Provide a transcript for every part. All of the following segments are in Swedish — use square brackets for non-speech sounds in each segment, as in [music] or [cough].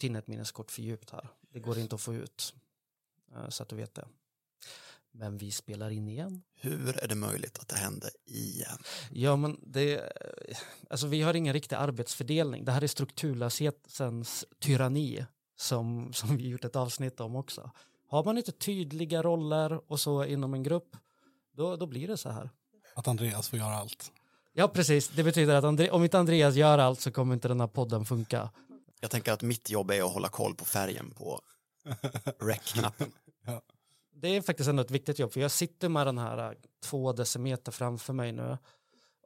tryckt in ett minneskort för djupt här. Det går inte att få ut, eh, så att du vet det. Men vi spelar in igen. Hur är det möjligt att det hände igen? Ja, men det, alltså vi har ingen riktig arbetsfördelning. Det här är strukturlöshetens tyranni som, som vi gjort ett avsnitt om också. Har man inte tydliga roller och så inom en grupp, då, då blir det så här. Att Andreas får göra allt. Ja, precis. Det betyder att Andre, om inte Andreas gör allt så kommer inte den här podden funka. Jag tänker att mitt jobb är att hålla koll på färgen på [laughs] rec-knappen. Det är faktiskt ändå ett viktigt jobb, för jag sitter med den här äh, två decimeter framför mig nu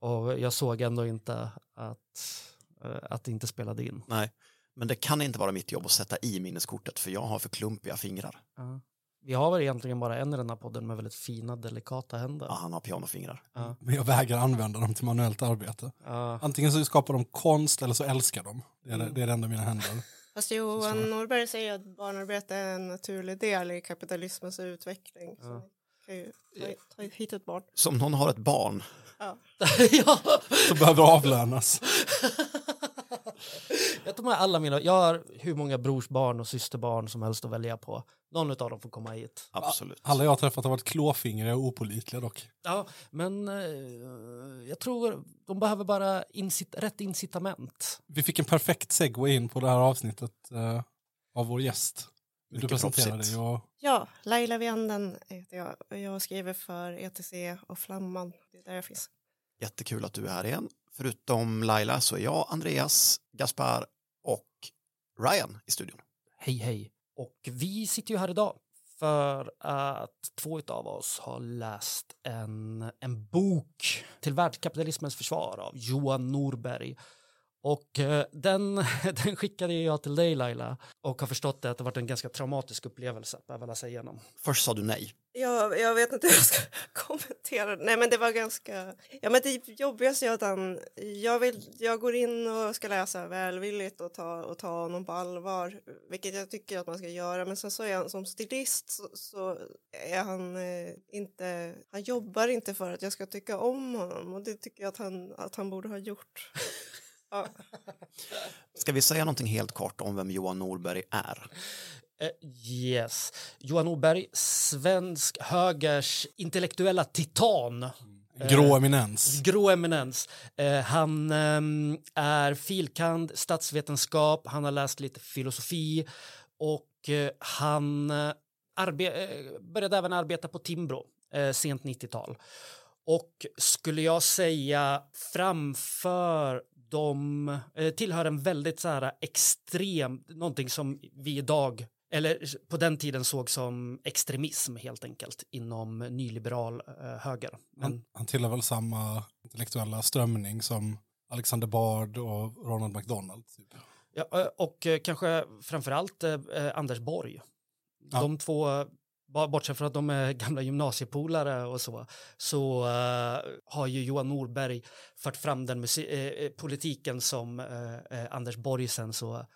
och jag såg ändå inte att, äh, att det inte spelade in. Nej, men det kan inte vara mitt jobb att sätta i minneskortet för jag har för klumpiga fingrar. Ja. Vi har väl egentligen bara en i den här podden med väldigt fina, delikata händer. Ja, han har pianofingrar. Ja. Men jag vägrar använda dem till manuellt arbete. Ja. Antingen så skapar de konst eller så älskar de. Det är det, det, är det enda mina händer. Fast Johan Norberg säger att barnarbete är en naturlig del i kapitalismens utveckling. Så Ja. kan ju ta, ta hit ett barn. Så om någon har ett barn, Ja. [laughs] ja. Så behöver avlönas. [laughs] Med alla mina, jag har hur många brorsbarn och systerbarn som helst att välja på. Någon av dem får komma hit. absolut. Alla jag har träffat har varit klåfingriga och opålitliga dock. Ja, men eh, jag tror de behöver bara incit rätt incitament. Vi fick en perfekt segway in på det här avsnittet eh, av vår gäst. Vill du Mycket presentera proffsigt. dig? Och, ja, Laila Vianden heter jag och jag skriver för ETC och Flamman. Det är där jag finns. Jättekul att du är här igen. Förutom Laila så är jag Andreas, Gaspar och Ryan i studion. Hej hej. Och vi sitter ju här idag för att två av oss har läst en, en bok till världskapitalismens försvar av Johan Norberg. Och eh, den, [laughs] den skickade jag till dig Laila och har förstått det att det varit en ganska traumatisk upplevelse att behöva läsa igenom. Först sa du nej. Jag, jag vet inte hur jag ska [laughs] kommentera. Nej men det var ganska, ja men det jobbigaste är att han, jag, vill, jag går in och ska läsa välvilligt och ta, och ta honom på allvar, vilket jag tycker att man ska göra, men sen så är han som stilist så, så är han eh, inte, han jobbar inte för att jag ska tycka om honom och det tycker jag att han, att han borde ha gjort. [laughs] Ja. Ska vi säga någonting helt kort om vem Johan Norberg är? Eh, yes. Johan Norberg, svensk högers intellektuella titan. grå eminens. Grå eminens. Eh, han är filkand statsvetenskap, han har läst lite filosofi och eh, han eh, eh, började även arbeta på Timbro eh, sent 90-tal. Och skulle jag säga framför de eh, tillhör en väldigt så här extrem, någonting som vi idag eller på den tiden såg som extremism helt enkelt inom nyliberal eh, höger. Men, Han, han tillhör väl samma intellektuella strömning som Alexander Bard och Ronald McDonald. Typ. Ja, och eh, kanske framförallt eh, eh, Anders Borg. Ja. De två, bortsett från att de är gamla gymnasiepolare och så, så eh, har ju Johan Norberg fört fram den eh, politiken som eh, Anders Borg sen så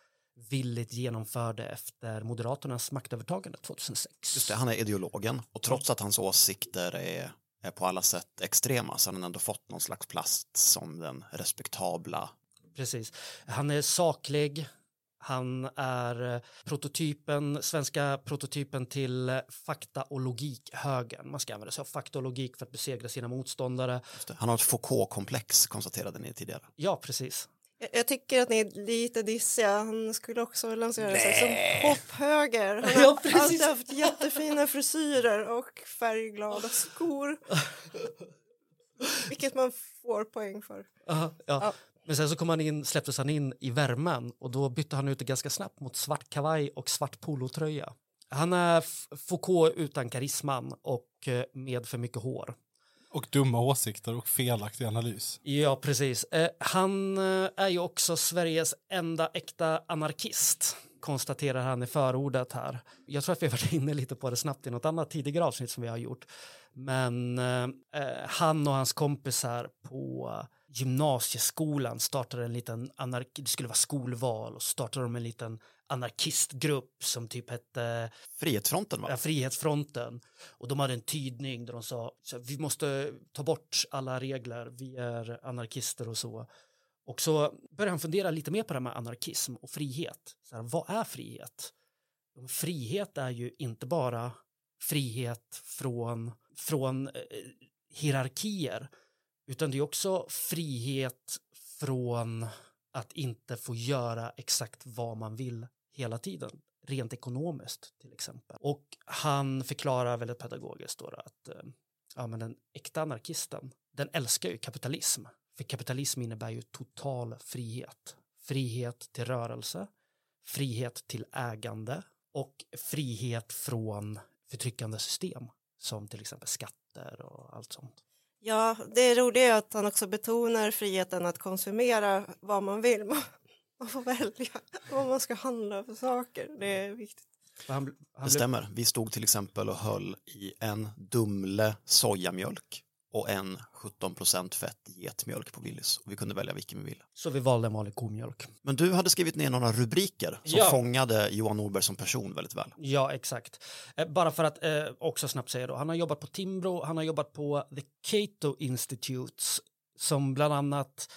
villigt genomförde efter Moderaternas maktövertagande 2006. Just det, han är ideologen och trots att hans åsikter är, är på alla sätt extrema så har han ändå fått någon slags plast som den respektabla. Precis. Han är saklig. Han är eh, prototypen, svenska prototypen till fakta och logik högern. Man ska använda sig av fakta och logik för att besegra sina motståndare. Han har ett Foucault-komplex konstaterade ni tidigare. Ja, precis. Jag, jag tycker att ni är lite dissiga. Han skulle också lansera sig som pophöger. Han [laughs] har Ja, alltid haft jättefina frisyrer och färgglada skor. Vilket man får poäng för. Aha, ja. Ja. Men sen så kom han in, släpptes han in i värmen och då bytte han ut det ganska snabbt mot svart kavaj och svart polotröja. Han är Foucault utan karisman och eh, med för mycket hår. Och dumma åsikter och felaktig analys. Ja, precis. Eh, han eh, är ju också Sveriges enda äkta anarkist, konstaterar han i förordet här. Jag tror att vi har varit inne lite på det snabbt i något annat tidigare avsnitt som vi har gjort. Men eh, eh han och hans kompisar på gymnasieskolan startade en liten anarki, Det skulle vara skolval och startade de en liten anarkistgrupp som typ hette Frihetsfronten va? ja, Frihetsfronten. Och de hade en tydning där de sa vi måste ta bort alla regler, vi är anarkister och så. Och så började han fundera lite mer på det här med anarkism och frihet. Så här, vad är frihet? Frihet är ju inte bara frihet från, från eh, hierarkier utan det är också frihet från att inte få göra exakt vad man vill hela tiden rent ekonomiskt till exempel. Och han förklarar väldigt pedagogiskt då att eh, ja, men den äkta anarkisten, den älskar ju kapitalism. För kapitalism innebär ju total frihet. Frihet till rörelse, frihet till ägande och frihet från förtryckande system som till exempel skatter och allt sånt. Ja, det roliga är att han också betonar friheten att konsumera vad man vill. [laughs] Man, får välja vad man ska handla för saker. Det är viktigt. Han, han Det blev- stämmer. Vi stod till exempel och höll i en Dumle sojamjölk och en 17% fett getmjölk på Willys. Och vi kunde välja vilken vi ville. Så vi valde en vanlig komjölk. Men du hade skrivit ner några rubriker som Ja. fångade Johan Norberg som person väldigt väl. Ja, exakt. Eh, bara för att eh, också snabbt säga då, han har jobbat på Timbro, han har jobbat på The Cato Institutes som bland annat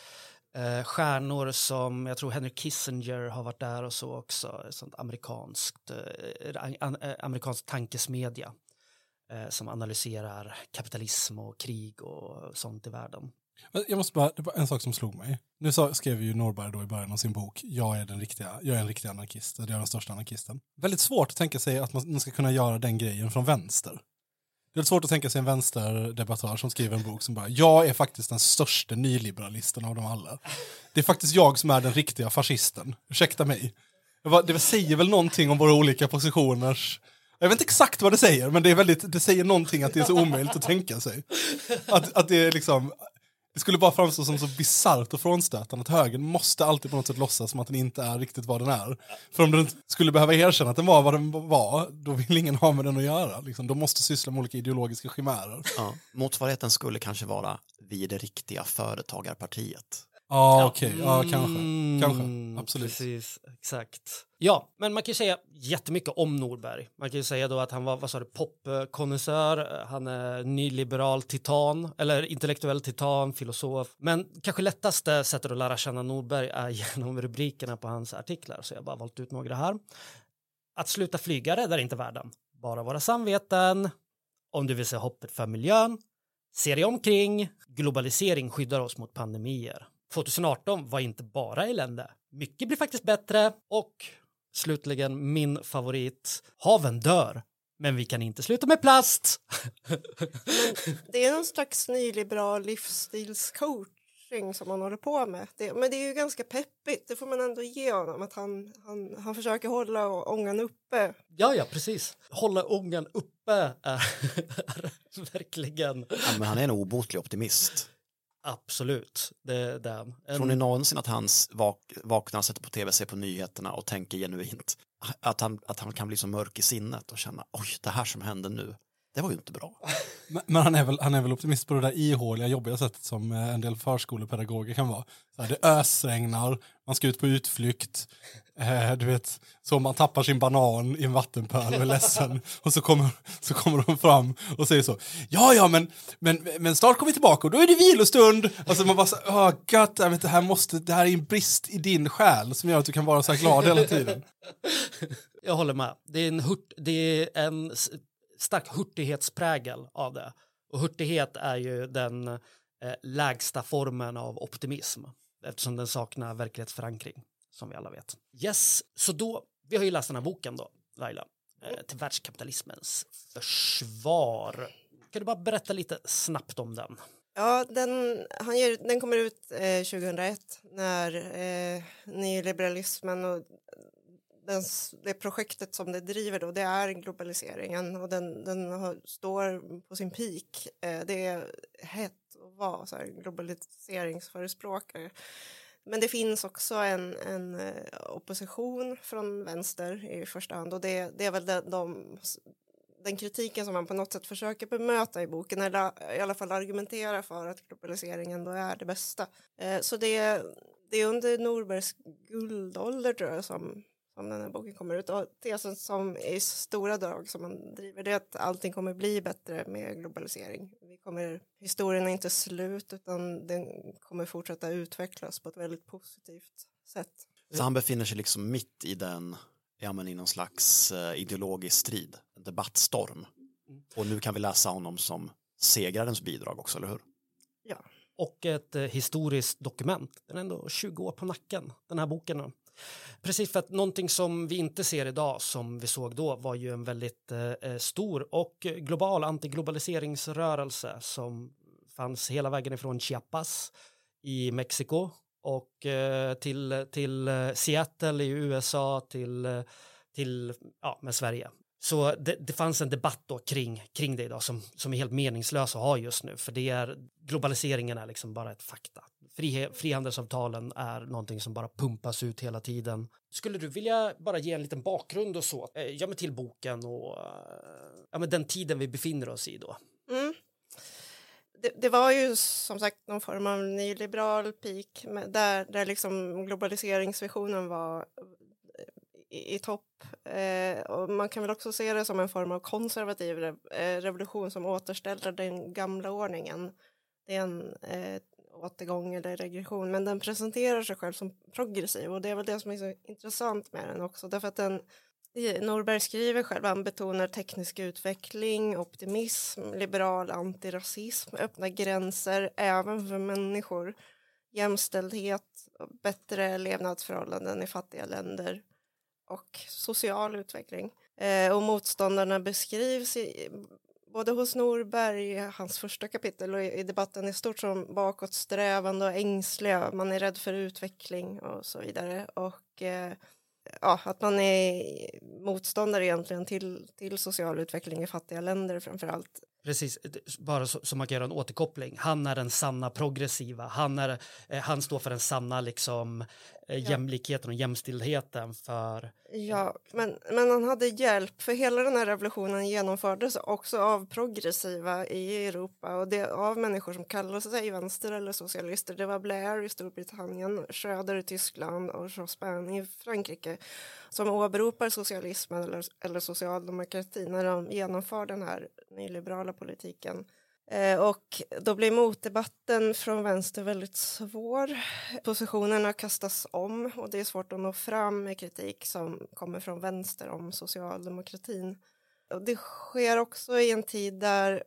eh, stjärnor som, jag tror Henry Kissinger har varit där och så också, sånt amerikanskt, eh, an, eh, amerikansk tankesmedja eh, som analyserar kapitalism och krig och sånt i världen. Jag måste bara, det var en sak som slog mig. Nu sa, skrev ju Norberg då i början av sin bok, jag är, den riktiga, jag är en riktig anarkist, jag är den största anarkisten. Väldigt svårt att tänka sig att man man ska kunna göra den grejen från vänster. Det är svårt att tänka sig en vänsterdebattör som skriver en bok som bara, jag är faktiskt den största nyliberalisten av dem alla. Det är faktiskt jag som är den riktiga fascisten, ursäkta mig. Det Det säger väl någonting om våra olika positioners jag vet inte exakt vad det säger, men det, är väldigt, det säger någonting att det är så omöjligt att tänka sig. Att, att det är liksom, det skulle bara framstå som så bisarrt och frånstötande att högern måste alltid på något sätt låtsas som att den inte är riktigt vad den är. För om den skulle behöva erkänna att den var vad den var, då vill ingen ha med den att göra. Liksom. De måste syssla med olika ideologiska chimärer. Ja. Motsvarigheten skulle kanske vara vi är det riktiga företagarpartiet. Ja, okej. Ja, kanske. Mm, Kanske. Absolut. Precis, exakt. Ja, men man kan ju säga jättemycket om Norberg. Man kan ju säga då att han var, vad sa du, popkonnässör, han är nyliberal titan, eller intellektuell titan, filosof. Men kanske lättaste sättet att lära känna Norberg är [laughs] genom rubrikerna på hans artiklar, så jag har bara valt ut några här. Att sluta flyga räddar inte världen, bara våra samveten. Om du vill se hoppet för miljön, Se dig omkring. Globalisering skyddar oss mot pandemier. 2018 var inte bara elände. Mycket blir faktiskt bättre. Och slutligen min favorit. Haven dör. Men vi kan inte sluta med plast. Det är någon slags nyliberal livsstilscoaching som han håller på med. Det, men det är ju ganska peppigt, det får man ändå ge honom. Att han, han, han försöker hålla ångan uppe. ja, ja, precis. Hålla ångan uppe är, [laughs] är verkligen Ja, men han är en obotlig optimist. Absolut. Det, är han. En- Tror ni någonsin att han s- vak vaknar, sätter på tv, ser på nyheterna och tänker genuint att han, att han kan bli så mörk i sinnet och känna oj, det här som hände nu, det var ju inte bra. [laughs] Men, men han, är väl, han är väl optimist på det där ihåliga, jobbiga sättet som eh, en del förskolepedagoger kan vara. Så här, det ösregnar, man ska ut på utflykt, eh, du vet, så man tappar sin banan i en vattenpöl och är ledsen. [laughs] Och så kommer, så kommer de fram och säger så, ja ja men, men, men snart kommer vi tillbaka och då är det vilostund. Alltså man bara så, åh gött, jag vet, det, här måste, det här är en brist i din själ som gör att du kan vara så här glad hela tiden. [laughs] Jag håller med. Det är en, hurt, det är en stark hurtighetsprägel av det. Och hurtighet är ju den eh, lägsta formen av optimism eftersom den saknar verklighetsförankring som vi alla vet. Yes, så då, vi har ju läst den här boken då, Laila, eh, till världskapitalismens försvar. Kan du bara berätta lite snabbt om den? Ja, den, han ger, den kommer ut eh, 2001 när eh, nyliberalismen och den, det projektet som det driver då, det är globaliseringen och den, den har, står på sin peak. Eh, det är hett att vara så här, globaliseringsförespråkare. Men det finns också en, en eh, opposition från vänster i första hand och det, det är väl de, de, den kritiken som man på något sätt försöker bemöta i boken eller i alla fall argumentera för att globaliseringen då är det bästa. Eh, så det, det är under Norbergs guldålder tror jag som, som den här boken kommer ut och tesen som i stora drag som man driver det är att allting kommer bli bättre med globalisering. Vi kommer, historien är inte slut utan den kommer fortsätta utvecklas på ett väldigt positivt sätt. Så han befinner sig liksom mitt i den, ja men i någon slags eh, ideologisk strid, en debattstorm. Och nu kan vi läsa honom som segrarens bidrag också, eller hur? Ja, och ett eh, historiskt dokument. Den är ändå 20 år på nacken, den här boken. Precis för att någonting som vi inte ser idag som vi såg då var ju en väldigt eh, eh stor och global antiglobaliseringsrörelse som fanns hela vägen ifrån Chiapas i Mexiko och eh, till, till eh, Seattle i USA till, eh, till ja, med Sverige. Så det, det, fanns en debatt då kring, kring det idag som, som är helt meningslös att ha just nu för det är globaliseringen är liksom bara ett fakta. Frihandelsavtalen är någonting som bara pumpas ut hela tiden. Skulle du vilja bara ge en liten bakgrund och så, eh, ja men till boken och eh, ja men den tiden vi befinner oss i då? Mm. Det, det, var ju som sagt någon form av nyliberal peak där, där liksom globaliseringsvisionen var eh, i, i topp. Eh, och man kan väl också se det som en form av konservativ eh, revolution som återställer den gamla ordningen. Det är en eh, återgång eller regression, men den presenterar sig själv som progressiv och det är väl det som är så intressant med den också, därför att den Norberg skriver själv, han betonar teknisk utveckling, optimism, liberal antirasism, öppna gränser även för människor, jämställdhet, bättre levnadsförhållanden i fattiga länder och social utveckling. Eh, och motståndarna beskrivs i, både hos Norberg, hans första kapitel och i, debatten i stort som bakåtsträvande och ängsliga, man är rädd för utveckling och så vidare. Och eh, ja, att man är motståndare egentligen till, till social utveckling i fattiga länder framför allt. Precis, eh, bara så, så man kan göra en återkoppling. Han är den sanna progressiva, han, är, eh, han står för den sanna liksom, jämlikheten och jämställdheten för... Ja, men, men han hade hjälp, för hela den här revolutionen genomfördes också av progressiva i Europa och det av människor som kallade sig vänster eller socialister. Det var Blair i Storbritannien, Schröder i Tyskland och Jospin i Frankrike som åberopar socialismen eller, eller socialdemokratin när de genomför den här nyliberala politiken. Eh, och då blir motdebatten från vänster väldigt svår. Positionerna kastas om och det är svårt att nå fram med kritik som kommer från vänster om socialdemokratin. Och det sker också i en tid där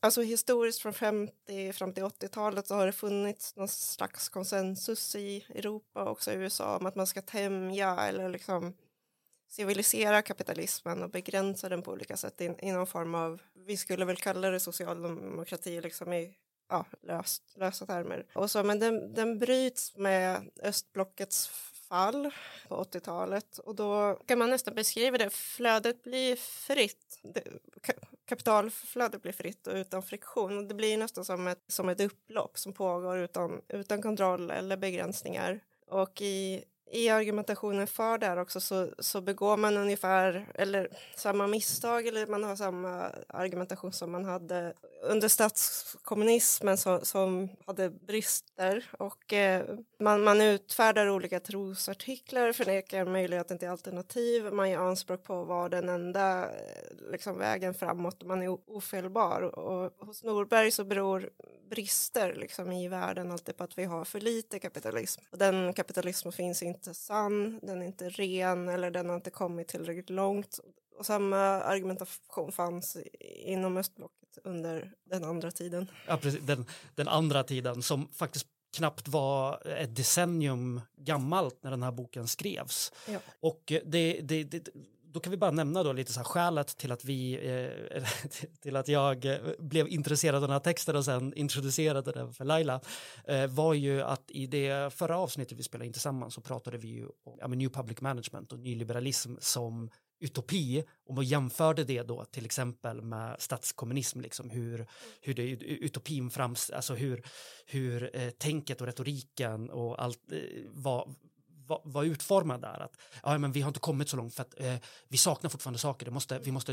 Alltså historiskt från 50 fram till 80-talet så har det funnits någon slags konsensus i Europa och också i USA om att man ska tämja eller liksom civilisera kapitalismen och begränsa den på olika sätt i, i någon form av, vi skulle väl kalla det socialdemokrati liksom i ja, löst, lösa termer. Och så, men den, den bryts med östblockets fall på 80-talet och då kan man nästan beskriva det, flödet blir fritt. Det, kapitalflödet blir fritt och utan friktion. och Det blir nästan som ett, som ett upplopp som pågår utan, utan kontroll eller begränsningar. Och i i argumentationen för det här också så, så begår man ungefär eller samma misstag eller man har samma argumentation som man hade under statskommunismen som, som hade brister och eh, man, man utfärdar olika trosartiklar, förnekar möjligheten till alternativ, man gör anspråk på att vara den enda eh, liksom, vägen framåt, man är ofelbar. Och hos Norberg så beror brister liksom, i världen alltid på att vi har för lite kapitalism. Och den kapitalismen finns inte sann, den är inte ren eller den har inte kommit tillräckligt långt. Och samma argumentation fanns inom östblocket under den andra tiden. Ja, precis. Den, den andra tiden som faktiskt knappt var ett decennium gammalt när den här boken skrevs. Ja. Och det, det, det, då kan vi bara nämna då lite så här skälet till att vi, eh, [laughs] till att jag eh, blev intresserad av den här texten och sen introducerade den för Laila, eh, var ju att i det förra avsnittet vi spelade in tillsammans så pratade vi ju om ja, New Public Management och nyliberalism som utopi och man jämförde det då till exempel med statskommunism, liksom hur, hur det utopin frams, alltså hur, hur eh, tänket och retoriken och allt eh, var, var, var utformad där. Att, ja, men vi har inte kommit så långt för att eh, vi saknar fortfarande saker, det måste, vi måste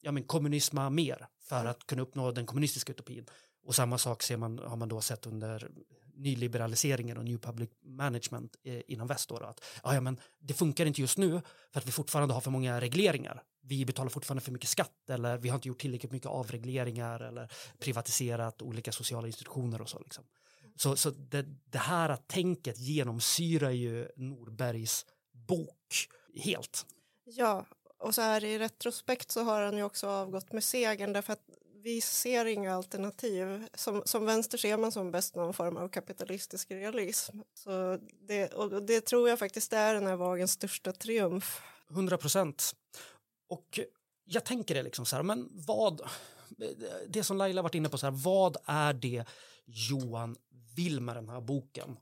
ja, men kommunisma mer för att kunna uppnå den kommunistiska utopin. Och samma sak ser man, har man då sett under nyliberaliseringen och new public management eh, inom väst. Då, då att, ja, men det funkar inte just nu för att vi fortfarande har för många regleringar. Vi betalar fortfarande för mycket skatt eller vi har inte gjort tillräckligt mycket avregleringar eller privatiserat olika sociala institutioner och så. Liksom. Så, så det, det här tänket genomsyrar ju Norbergs bok helt. Ja, och så här i retrospekt så har han ju också avgått med segern därför att vi ser inga alternativ. Som, som vänster ser man som bäst någon form av kapitalistisk realism. Så det, och det tror jag faktiskt är den här vagens största triumf. 100 procent. Och jag tänker det liksom så här, men vad, det som Laila varit inne på, så här, vad är det Johan vill med den här boken?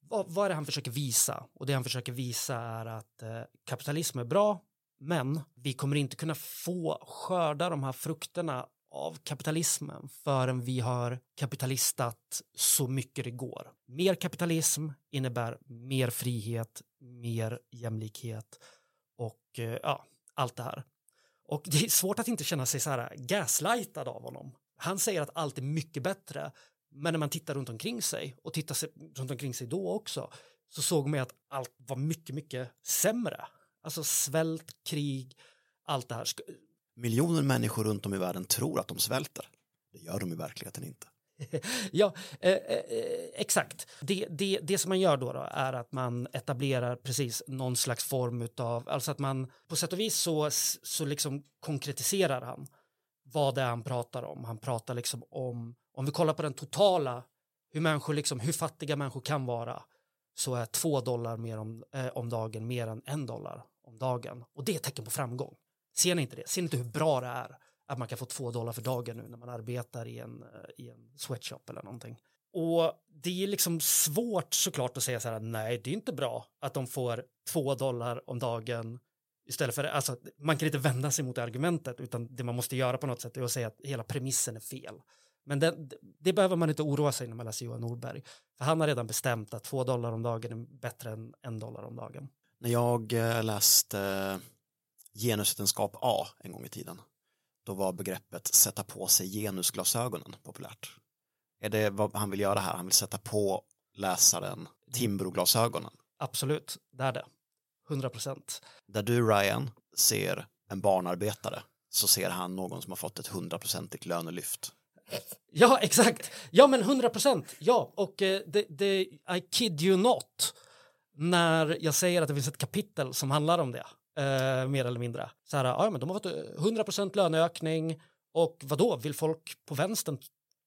Vad, vad är det han försöker visa? Och det han försöker visa är att eh, kapitalism är bra, men vi kommer inte kunna få skörda de här frukterna av kapitalismen förrän vi har kapitalistat så mycket det går. Mer kapitalism innebär mer frihet, mer jämlikhet och eh, ja, allt det här. Och det är svårt att inte känna sig så här gaslightad av honom. Han säger att allt är mycket bättre, men när man tittar runt omkring sig och tittar runt omkring sig då också så såg man att allt var mycket, mycket sämre. Alltså svält, krig, allt det här. Miljoner människor runt om i världen tror att de svälter. Det gör de i verkligheten inte. [laughs] ja, eh, eh, eh, exakt. Det, det, det som man gör då, då, är att man etablerar precis någon slags form av, alltså att man på sätt och vis så, så liksom konkretiserar han vad det är han pratar om. Han pratar liksom om, om vi kollar på den totala, hur människor liksom, hur fattiga människor kan vara, så är två dollar mer om, eh, om dagen mer än en dollar om dagen. Och det är ett tecken på framgång. Ser ni inte det? Ser ni inte hur bra det är att man kan få två dollar för dagen nu när man arbetar i en, eh, i en sweatshop eller någonting? Och det är liksom svårt såklart att säga så här, nej, det är inte bra att de får två dollar om dagen istället för, alltså, man kan inte vända sig mot argumentet, utan det man måste göra på något sätt är att säga att hela premissen är fel. Men det, det behöver man inte oroa sig när man läser Johan Norberg, för han har redan bestämt att två dollar om dagen är bättre än en dollar om dagen. När jag eh, läste eh, genusvetenskap A en gång i tiden. Då var begreppet sätta på sig genusglasögonen populärt. Är det vad han vill göra här? Han vill sätta på läsaren Timbroglasögonen. Absolut, det är det. 100 procent. Där du Ryan ser en barnarbetare så ser han någon som har fått ett hundraprocentigt lönelyft. [laughs] Ja, exakt. Ja, men 100 procent. Ja, och eh, det, det, I kid you not när jag säger att det finns ett kapitel som handlar om det eh, mer eller mindre. Så här, ja, men de har fått 100% löneökning och vad då vill folk på vänstern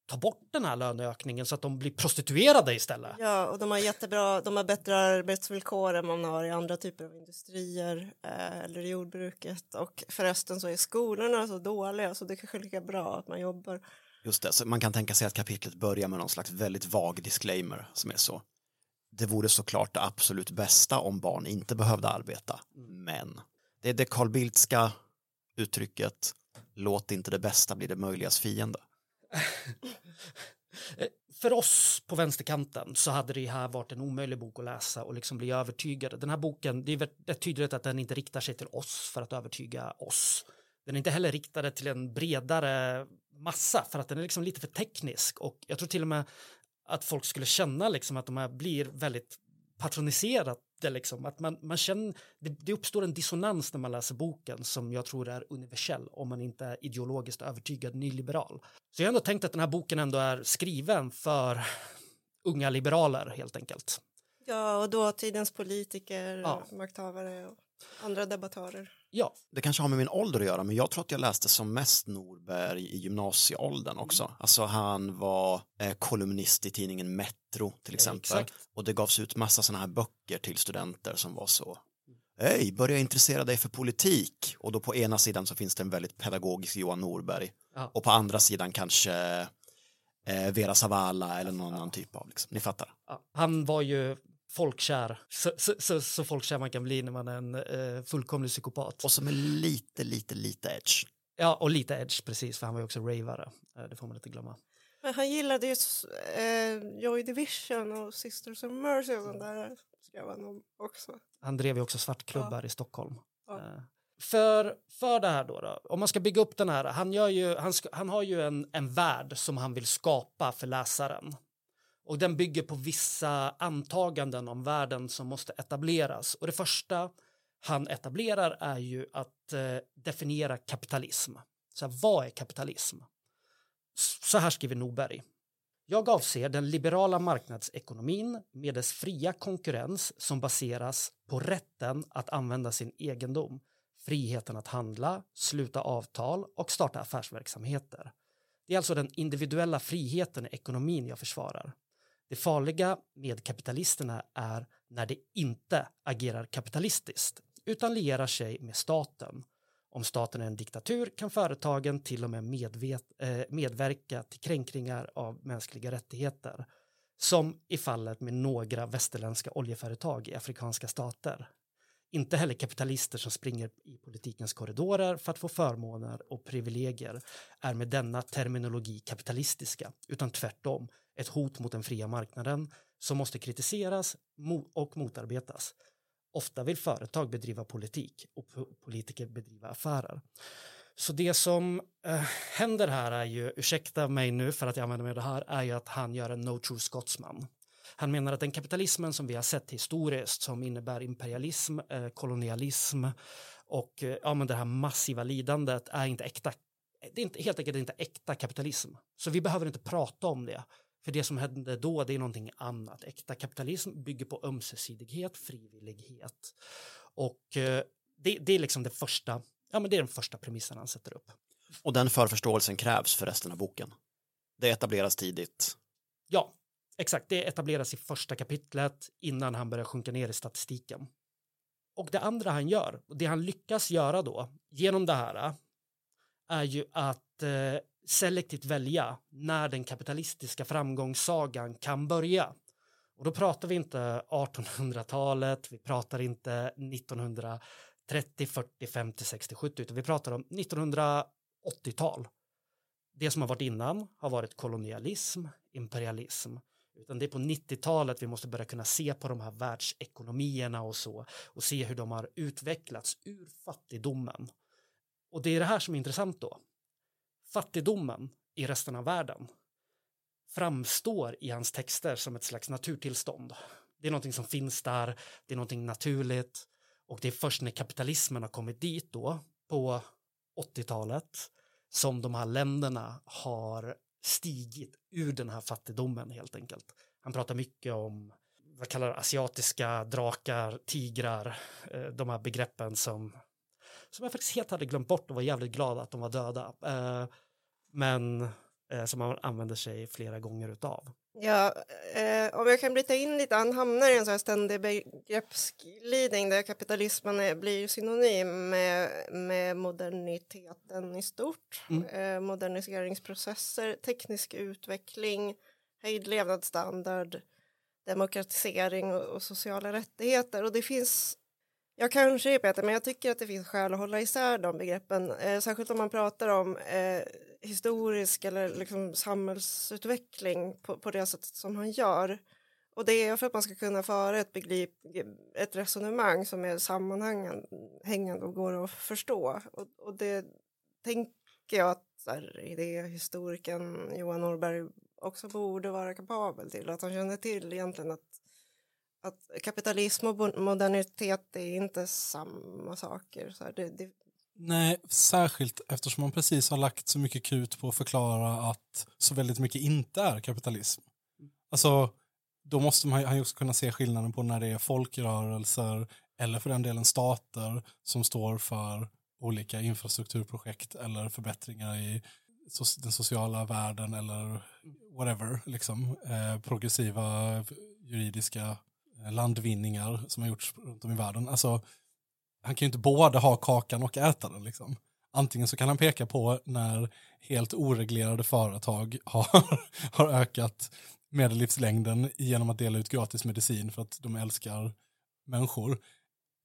ta bort den här löneökningen så att de blir prostituerade istället. Ja, och de har jättebra, de har bättre arbetsvillkor än man har i andra typer av industrier eh, eller i jordbruket och förresten så är skolorna så dåliga så det är kanske lika bra att man jobbar. Just det, så man kan tänka sig att kapitlet börjar med någon slags väldigt vag disclaimer som är så det vore såklart det absolut bästa om barn inte behövde arbeta. Men det är det Carl Bildtska uttrycket låt inte det bästa bli det möjligas fiende. [laughs] För oss på vänsterkanten så hade det här varit en omöjlig bok att läsa och liksom bli övertygade. Den här boken, det är rätt tydligt att den inte riktar sig till oss för att övertyga oss. Den är inte heller riktad till en bredare massa för att den är liksom lite för teknisk och jag tror till och med att folk skulle känna liksom att de här blir väldigt patroniserade liksom, att man, man känner, det, det, uppstår en dissonans när man läser boken som jag tror är universell om man inte är ideologiskt övertygad nyliberal. Så jag har ändå tänkt att den här boken ändå är skriven för unga liberaler helt enkelt. Ja, och dåtidens politiker, ja. makthavare och andra debattörer. Ja. Det kanske har med min ålder att göra, men jag tror att jag läste som mest Norberg i gymnasieåldern också. Mm. Alltså han var eh, kolumnist i tidningen Metro till exempel. Exakt. Och det gavs ut massa sådana här böcker till studenter som var så hej, börja intressera dig för politik. Och då på ena sidan så finns det en väldigt pedagogisk Johan Norberg. Ja. Och på andra sidan kanske eh, Vera Zavala eller någon annan typ av, liksom. ni fattar. Ja, han var ju folkkär, så, så, så, så folkkär man kan bli när man är en eh, fullkomlig psykopat. Och som är lite, lite, lite edge. Ja, och lite edge precis, för han var ju också ravare. Eh, Det får man inte glömma. Men han gillade ju eh, Joy Division och Sisters of Mercy och sånt där skrev han om också. Han drev ju också svartklubbar i Stockholm. Ja. Eh, För, för det här då, då, om man ska bygga upp den här, han, gör ju, han, han har ju en, en värld som han vill skapa för läsaren. Och den bygger på vissa antaganden om världen som måste etableras. Och det första han etablerar är ju att eh, definiera kapitalism. Så här, vad är kapitalism? Så här skriver Norberg. Jag avser den liberala marknadsekonomin med dess fria konkurrens som baseras på rätten att använda sin egendom, friheten att handla, sluta avtal och starta affärsverksamheter. Det är alltså den individuella friheten i ekonomin jag försvarar. Det farliga med kapitalisterna är när de inte agerar kapitalistiskt utan lierar sig med staten. Om staten är en diktatur kan företagen till och med medvet, eh, medverka till kränkningar av mänskliga rättigheter som i fallet med några västerländska oljeföretag i afrikanska stater. Inte heller kapitalister som springer i politikens korridorer för att få förmåner och privilegier är med denna terminologi kapitalistiska, utan tvärtom ett hot mot den fria marknaden som måste kritiseras och motarbetas. Ofta vill företag bedriva politik och politiker bedriva affärer. Så det som eh, händer här är ju, ursäkta mig nu för att jag använder mig av det här, är ju att han gör en no true Scotsman. Han menar att den kapitalismen som vi har sett historiskt som innebär imperialism, eh, kolonialism och eh, ja, men det här massiva lidandet är inte äkta. Det är inte, helt enkelt inte äkta kapitalism. Så vi behöver inte prata om det. För det som hände då, det är någonting annat. Äkta kapitalism bygger på ömsesidighet, frivillighet. Och eh, det, det är liksom det första, ja men det är den första premissen han sätter upp. Och den förförståelsen krävs för resten av boken. Det etableras tidigt. Ja, exakt. Det etableras i första kapitlet innan han börjar sjunka ner i statistiken. Och det andra han gör, och det han lyckas göra då, genom det här, är ju att eh, selektivt välja när den kapitalistiska framgångssagan kan börja. Och då pratar vi inte 1800-talet, vi pratar inte 1930, 40, 50, 60, 70, utan vi pratar om 1980-tal. Det som har varit innan har varit kolonialism, imperialism, utan det är på 90-talet vi måste börja kunna se på de här världsekonomierna och så och se hur de har utvecklats ur fattigdomen. Och det är det här som är intressant då. Fattigdomen i resten av världen framstår i hans texter som ett slags naturtillstånd. Det är någonting som finns där, det är någonting naturligt och det är först när kapitalismen har kommit dit då på 80-talet som de här länderna har stigit ur den här fattigdomen helt enkelt. Han pratar mycket om vad kallar asiatiska drakar, tigrar, eh, de här begreppen som, som jag faktiskt helt hade glömt bort och var jävligt glad att de var döda. Eh, Men eh, som man använder sig flera gånger utav. Ja, eh, om jag kan bryta in lite, han hamnar i en sån här ständig begreppsglidning där kapitalismen är, blir synonym med, med moderniteten i stort. Mm. Eh, moderniseringsprocesser, teknisk utveckling, höjd levnadsstandard, demokratisering och, och sociala rättigheter. Och det finns, jag kanske är Peter, men jag tycker att det finns skäl att hålla isär de begreppen. Eh, särskilt om man pratar om eh, historisk eller liksom samhällsutveckling på, på det sättet som han gör. Och det är för att man ska kunna föra ett, begrip, ett resonemang som är sammanhängande och går att förstå. Och, och det tänker jag att så det idéhistorikern Johan Norberg också borde vara kapabel till. Att han känner till egentligen att, att kapitalism och modernitet är inte samma saker. Så här, det, det, Nej, särskilt eftersom man precis har lagt så mycket krut på att förklara att så väldigt mycket inte är kapitalism. Alltså, då måste man ju också kunna se skillnaden på när det är folkrörelser eller för den delen stater som står för olika infrastrukturprojekt eller förbättringar i den sociala världen eller whatever, liksom, eh, progressiva juridiska Eh, landvinningar som har gjorts runt om i världen. Alltså, han kan ju inte både ha kakan och äta den liksom. Antingen så kan han peka på när helt oreglerade företag [laughs] har, har ökat medellivslängden genom att dela ut gratis medicin för att de älskar människor.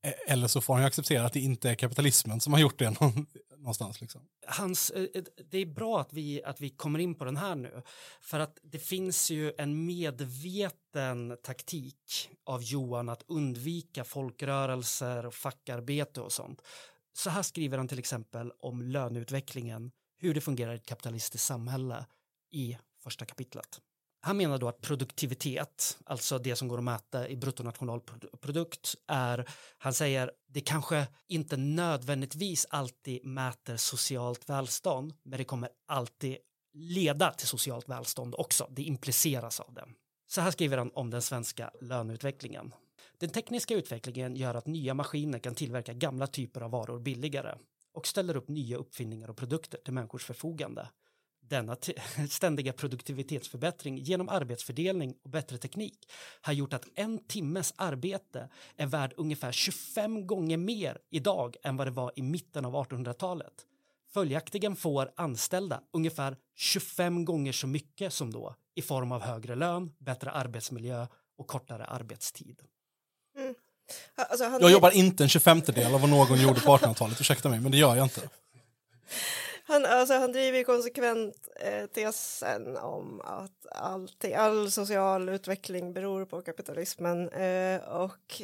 E- eller så får han ju acceptera att det inte är kapitalismen som har gjort det [laughs] någon, någonstans. Liksom. Hans, eh, eh, det är bra att vi, att vi kommer in på den här nu. För att det finns ju en medveten taktik av Johan att undvika folkrörelser och fackarbete och sånt. Så här skriver han till exempel om löneutvecklingen, hur det fungerar i ett kapitalistiskt samhälle i första kapitlet. Han menar då att produktivitet, alltså det som går att mäta i bruttonationalprodukt, är, han säger, det kanske inte nödvändigtvis alltid mäter socialt välstånd, men det kommer alltid leda till socialt välstånd också. Det impliceras av det. Så här skriver han om den svenska löneutvecklingen. Den tekniska utvecklingen gör att nya maskiner kan tillverka gamla typer av varor billigare och ställer upp nya uppfinningar och produkter till människors förfogande. Denna [laughs] ständiga produktivitetsförbättring genom arbetsfördelning och bättre teknik har gjort att en timmes arbete är värd ungefär 25 gånger mer idag än vad det var i mitten av 1800-talet. Följaktligen får anställda ungefär 25 gånger så mycket som då i form av högre lön, bättre arbetsmiljö och kortare arbetstid. Alltså, han, Jag jobbar inte en 25 del av vad någon gjorde på 1800-talet, ursäkta mig, men det gör jag inte. [laughs] han, alltså, han driver ju konsekvent eh, tesen om att allting, all social utveckling beror på kapitalismen. Eh, och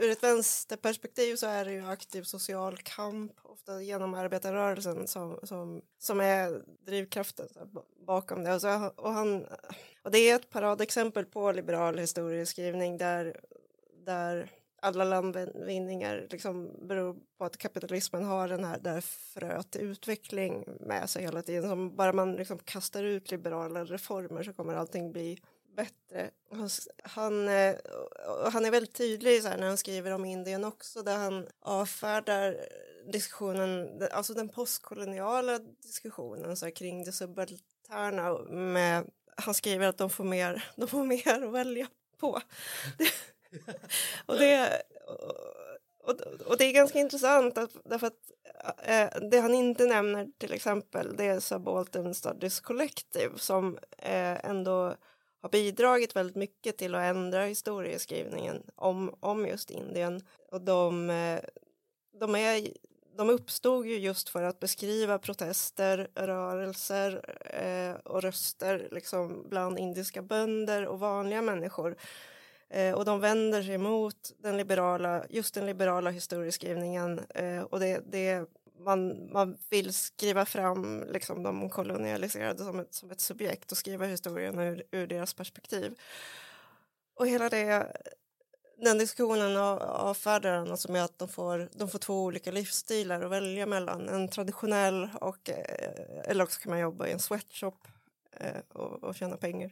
ur ett vänsterperspektiv så är det ju aktiv social kamp, ofta genom arbetarrörelsen, som, som, som är drivkraften så här, bakom det. Och, så, och, han, och det är ett paradexempel på liberal historieskrivning där, där alla landvinningar liksom beror på att kapitalismen har den här där fröet till utveckling med sig hela tiden. Som bara man liksom kastar ut liberala reformer så kommer allting bli bättre. Han, eh, han är väldigt tydlig så här när han skriver om Indien också där han avfärdar diskussionen, alltså den postkoloniala diskussionen så här, kring det subalterna med han skriver att de får mer, de får mer att välja på. Det, [laughs] [laughs] och, det, och, och det är ganska intressant att, därför att eh, det han inte nämner till exempel det är Subaltern Studies Collective som eh, ändå har bidragit väldigt mycket till att ändra historieskrivningen om, om just Indien. Och de, eh, de, är, de uppstod ju just för att beskriva protester, rörelser eh, och röster liksom bland indiska bönder och vanliga människor. Eh, och de vänder sig mot den liberala, just den liberala historieskrivningen eh, och det, det man, man vill skriva fram liksom, de kolonialiserade som ett, som ett subjekt och skriva historien ur, ur deras perspektiv. Och hela det, den diskussionen avfärdar han alltså med att de får, de får två olika livsstilar att välja mellan. En traditionell och, eh, eller också kan man jobba i en sweatshop eh, och, och tjäna pengar.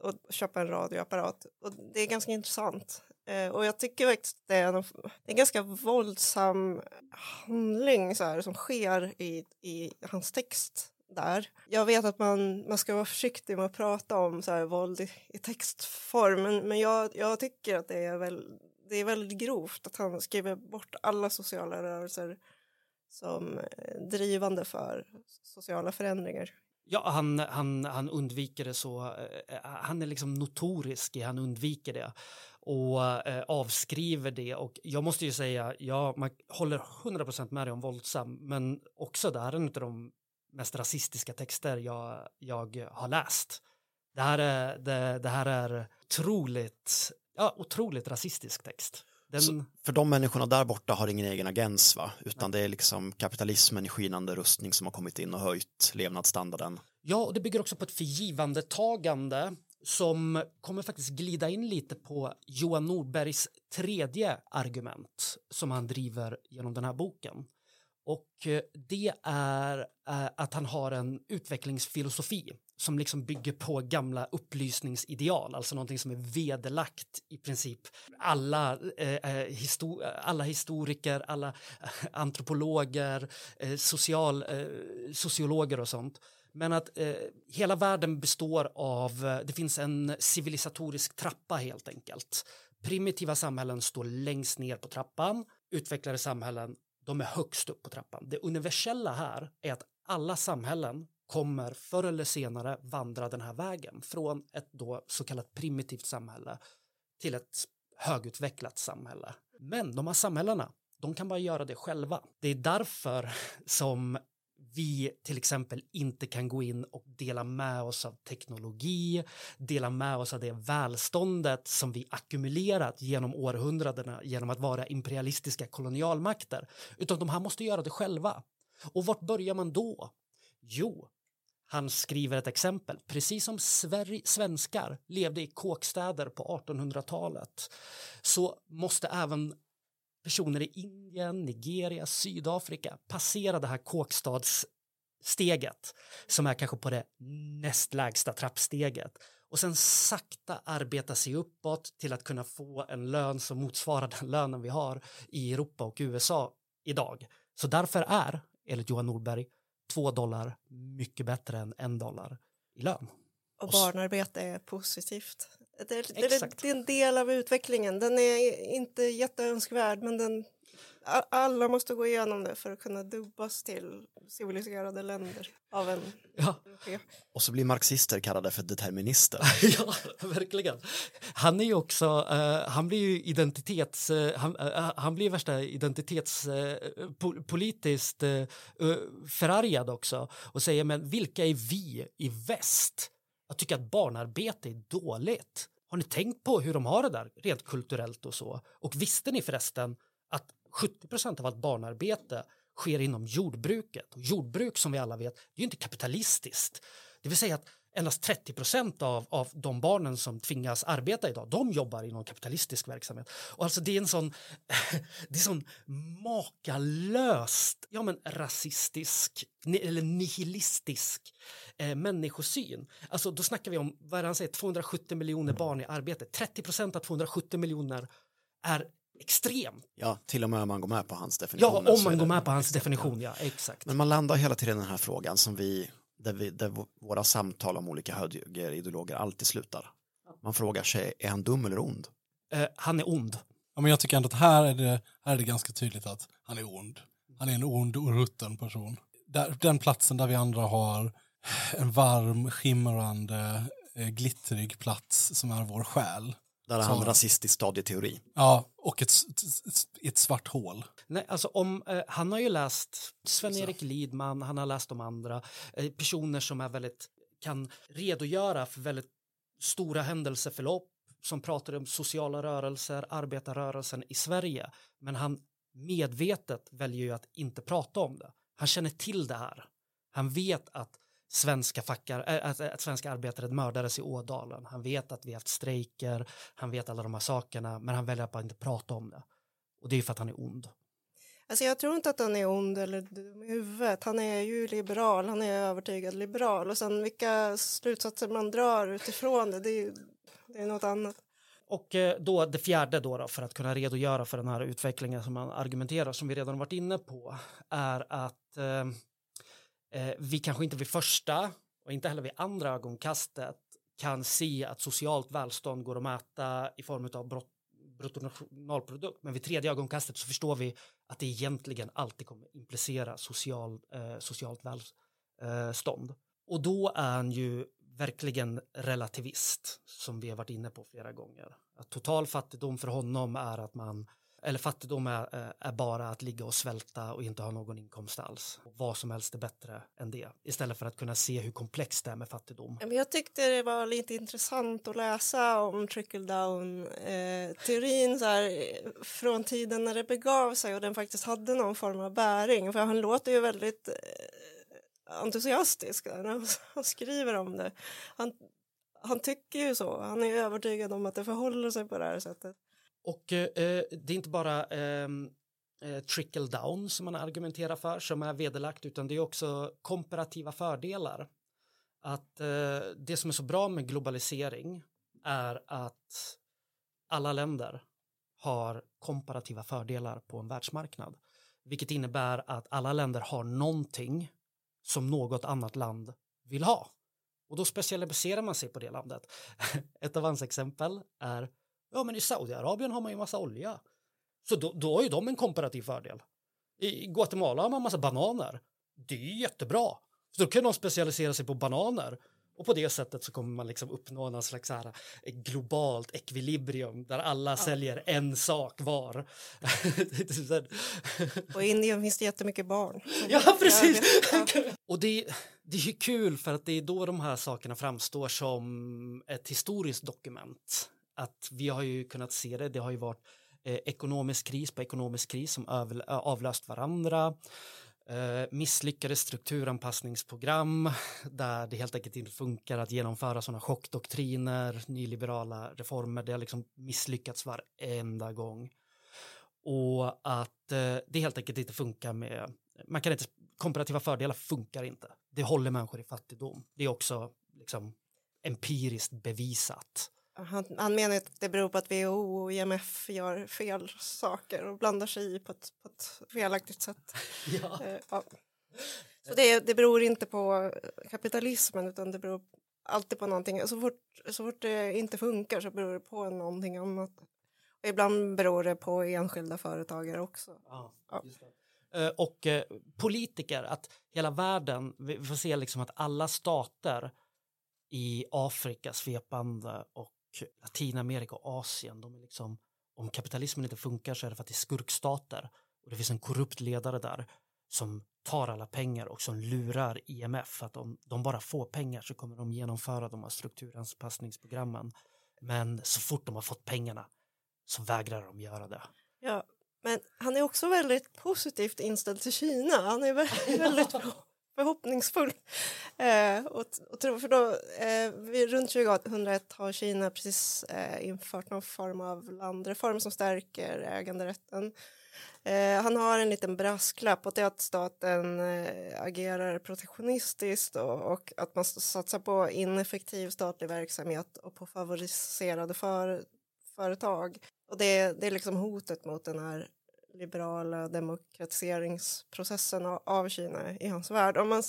Och köpa en radioapparat. Och det är ganska intressant. Eh, och jag tycker faktiskt det är, en, en ganska våldsam handling så här, som sker i, i hans text där. Jag vet att man, man ska vara försiktig med att prata om så här, våld i, i textform men, men jag, jag tycker att det är, väl, det är väldigt grovt att han skriver bort alla sociala rörelser som eh, drivande för sociala förändringar. Ja, han, han, han undviker det så. Eh, eh, han är liksom notorisk i han undviker det och eh, avskriver det. Och jag måste ju säga, ja, man håller 100% med dig om våldsam, men också det här är en av de mest rasistiska texter jag, jag har läst. Det här är, det, det här är otroligt, ja, otroligt rasistisk text. Den, Så för de människorna där borta har ingen egen agens va? Utan det är liksom kapitalismen i skinande rustning som har kommit in och höjt levnadsstandarden. Ja, och det bygger också på ett förgivandetagande som kommer faktiskt glida in lite på Johan Norbergs tredje argument som han driver genom den här boken. Och eh, det är eh, att han har en utvecklingsfilosofi som liksom bygger på gamla upplysningsideal, alltså någonting som är vederlagt i princip alla, eh, eh histo alla historiker, alla eh, antropologer, eh, social, eh, sociologer och sånt. Men att eh, hela världen består av, eh, det finns en civilisatorisk trappa helt enkelt Primitiva samhällen står längst ner på trappan, utvecklade samhällen de är högst upp på trappan. Det universella här är att alla samhällen kommer förr eller senare vandra den här vägen från ett då så kallat primitivt samhälle till ett högutvecklat samhälle. Men de här samhällena, de kan bara göra det själva. Det är därför som vi till exempel inte kan gå in och dela med oss av teknologi, dela med oss av det välståndet som vi ackumulerat genom århundradena genom att vara imperialistiska kolonialmakter, utan de här måste göra det själva. Och vart börjar man då? Jo, han skriver ett exempel. Precis som svenskar levde i kåkstäder på 1800-talet så måste även personer i Indien, Nigeria, Sydafrika passera det här kåkstadssteget som är kanske på det näst lägsta trappsteget och sen sakta arbeta sig uppåt till att kunna få en lön som motsvarar den lönen vi har i Europa och USA idag. Så därför är, enligt Johan Norberg, två dollar mycket bättre än en dollar i lön. Och barnarbete är positivt. Det, Exakt. det är en del av utvecklingen. Den är inte jätteönskvärd men den, alla måste gå igenom det för att kunna dubbas till civiliserade länder av en Ja. Och så blir marxister kallade för determinister. [laughs] ja verkligen. Han är ju också, eh, han blir ju identitets, eh, han, eh, han blir värsta identitetspolitiskt uh, uh, förargad också och säger men vilka är vi i väst att tycka att barnarbete är dåligt? Har ni tänkt på hur de har det där rent kulturellt och så? Och visste ni förresten att 70 procent av allt barnarbete sker inom jordbruket. Och jordbruk som vi alla vet, det är ju inte kapitalistiskt. Det vill säga att endast 30 procent av, av de barnen som tvingas arbeta idag, de jobbar inom kapitalistisk verksamhet. Och alltså det är en sån, [laughs] det är sån makalöst, ja men rasistisk eller nihilistisk eh, människosyn. Alltså då snackar vi om, vad är det han säger, 270 miljoner barn i arbete. 30 procent av 270 miljoner är extremt. Ja, till och med om man går med på hans Ja, definition. om man går med på hans definition, ja exakt. Men man landar hela tiden i den här frågan som vi, där, vi, där våra samtal om olika högerideologer alltid slutar. Man frågar sig, är han dum eller ond? Eh, han är ond. Ja, men jag tycker ändå att här är, det, här är det ganska tydligt att han är ond. Han är en ond och rutten person. Där, den platsen där vi andra har en varm, skimrande, eh, glittrig plats som är vår själ. Där Så- han rasistisk stadieteori. Ja, och ett, s- ett svart hål. Nej, alltså om, eh, han har ju läst Sven-Erik Lidman, han har läst de andra, eh, personer som är väldigt, kan redogöra för väldigt stora händelseförlopp som pratar om sociala rörelser, arbetarrörelsen i Sverige. Men han medvetet väljer ju att inte prata om det. Han känner till det här. Han vet att svenska, fackar, att, att svenska arbetare mördades i Ådalen. Han vet att vi har haft strejker, han vet alla de här sakerna, men han väljer att bara inte prata om det. Och det är ju för att han är ond. Alltså jag tror inte att han är ond eller dum i huvudet. Han är ju liberal, han är övertygad liberal. Och sen vilka slutsatser man drar utifrån det, det är, det är något annat. Och eh, då det fjärde då, då för att kunna redogöra för den här utvecklingen som man argumenterar som vi redan varit inne på är att eh, Eh, vi kanske inte vid första och inte heller vid andra ögonkastet kan se att socialt välstånd går att mäta i form av brott, bruttonationalprodukt. Men vid tredje ögonkastet så förstår vi att det egentligen alltid kommer implicera social, eh, socialt välstånd. Eh, och då är han ju verkligen relativist som vi har varit inne på flera gånger. Att total fattigdom för honom är att man eller fattigdom är, eh, är bara att ligga och svälta och inte ha någon inkomst alls. Vad som helst är bättre än det. Istället för att kunna se hur komplext det är med fattigdom. Jag tyckte det var lite intressant att läsa om trickle-down-teorin eh, så här, eh, från tiden när det begav sig och den faktiskt hade någon form av bäring. För han låter ju väldigt eh, entusiastisk när han- han [laughs] skriver om det. Han, han tycker ju så. Han är övertygad om att det förhåller sig på det här sättet. Och eh, eh, det är inte bara ehm, eh, trickle down som man argumenterar för som är vederlagt utan det är också komparativa fördelar. Att eh, det som är så bra med globalisering är att alla länder har komparativa fördelar på en världsmarknad. Vilket innebär att alla länder har någonting som något annat land vill ha. Och då specialiserar man sig på det landet. [laughs] Ett av hans exempel är Ja, men i Saudiarabien har man ju massa olja. Så då, då har ju de en komparativ fördel. I Guatemala har man massa bananer. Det är ju jättebra. Så då kan de specialisera sig på bananer. Och på det sättet så kommer man liksom uppnå någon slags här globalt ekvilibrium där alla säljer en sak var. Och i Indien finns det jättemycket barn. ja, precis. Ja. [laughs] Och det, det är kul för att det är då de här sakerna framstår som ett historiskt dokument. Att vi har ju kunnat se det, det har ju varit eh, ekonomisk kris på ekonomisk kris som över, avlöst varandra. Eh, misslyckade strukturanpassningsprogram där det helt enkelt inte funkar att genomföra sådana chockdoktriner, nyliberala reformer. Det har liksom misslyckats varenda gång. Och att eh, det helt enkelt inte funkar med, man kan inte, komparativa fördelar funkar inte. Det håller människor i fattigdom. Det är också liksom empiriskt bevisat. Han, han menar att det beror på att WHO och IMF gör fel saker och blandar sig i på ett, på ett felaktigt sätt. [laughs] Ja. Eh, ja. Så det, det beror inte på kapitalismen utan det beror alltid på någonting. Så fort, så fort det inte funkar så beror det på någonting annat. Och ibland beror det på enskilda företagare också. Ja. Eh, Och eh, politiker, att hela världen, vi vi får se liksom att alla stater i Afrika svepande och Latinamerika och Asien, de är liksom, om kapitalismen inte funkar så är det för att det är skurkstater och det finns en korrupt ledare där som tar alla pengar och som lurar IMF att om de bara får pengar så kommer de genomföra de här strukturanpassningsprogrammen. Men så fort de har fått pengarna så vägrar de göra det. Ja, men han är också väldigt positivt inställd till Kina. Han är [laughs] väldigt väldigt förhoppningsfull. Eh, och, och tro, för då, eh, vid, runt 2001 har Kina precis eh, infört någon form av landreform som stärker äganderätten. Eh, han har en liten brasklapp och det är att staten eh, agerar protektionistiskt och, och att man satsar på ineffektiv statlig verksamhet och på favoriserade för, företag. Och det, det är liksom hotet mot den här liberala demokratiseringsprocessen av- Kina i hans värld. Om man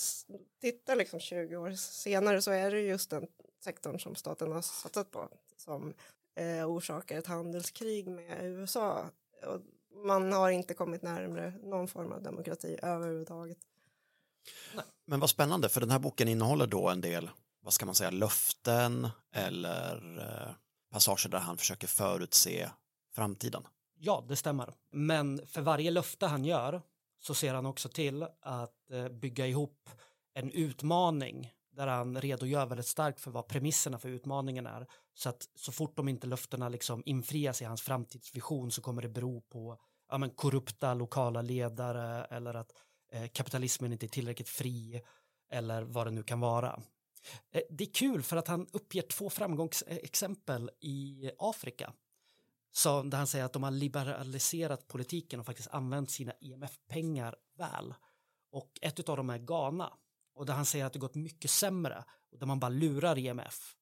tittar liksom 20 år senare så är det just den sektorn som staten har satsat på som eh, orsakar ett handelskrig med USA. Och man har inte kommit närmare någon form av demokrati överhuvudtaget. Men vad spännande, för den här boken innehåller då en del, vad ska man säga, löften eller eh, passager där han försöker förutse framtiden. Ja, det stämmer. Men för varje löfte han gör så ser han också till att eh, bygga ihop en utmaning där han redogör väldigt starkt för vad premisserna för utmaningen är. Så att så fort de inte löftena liksom infrias i hans framtidsvision så kommer det bero på ja, men korrupta lokala ledare eller att eh, kapitalismen inte är tillräckligt fri eller vad det nu kan vara. Eh, det är kul för att han uppger två framgångsexempel i Afrika så där han säger att de har liberaliserat politiken och faktiskt använt sina IMF-pengar väl. Och ett av dem är Ghana. Och där han säger att det gått mycket sämre och där man bara lurar IMF.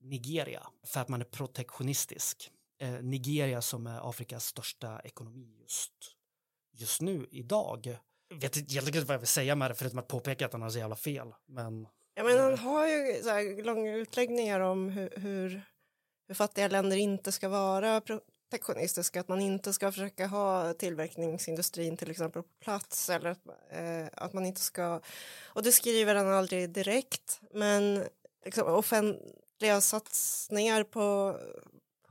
Nigeria, för att man är protektionistisk. Eh, Nigeria som är Afrikas största ekonomi just, just nu, idag. Jag vet egentligen inte vad jag vill säga med det förutom att påpeka att han har så jävla fel. Men Ja, men han har ju så här långa utläggningar om hur, hur, hur fattiga länder inte ska vara protektionistiska, att man inte ska försöka ha tillverkningsindustrin till exempel på plats eller att, eh, att man inte ska, och det skriver han aldrig direkt, men liksom, offentliga satsningar på,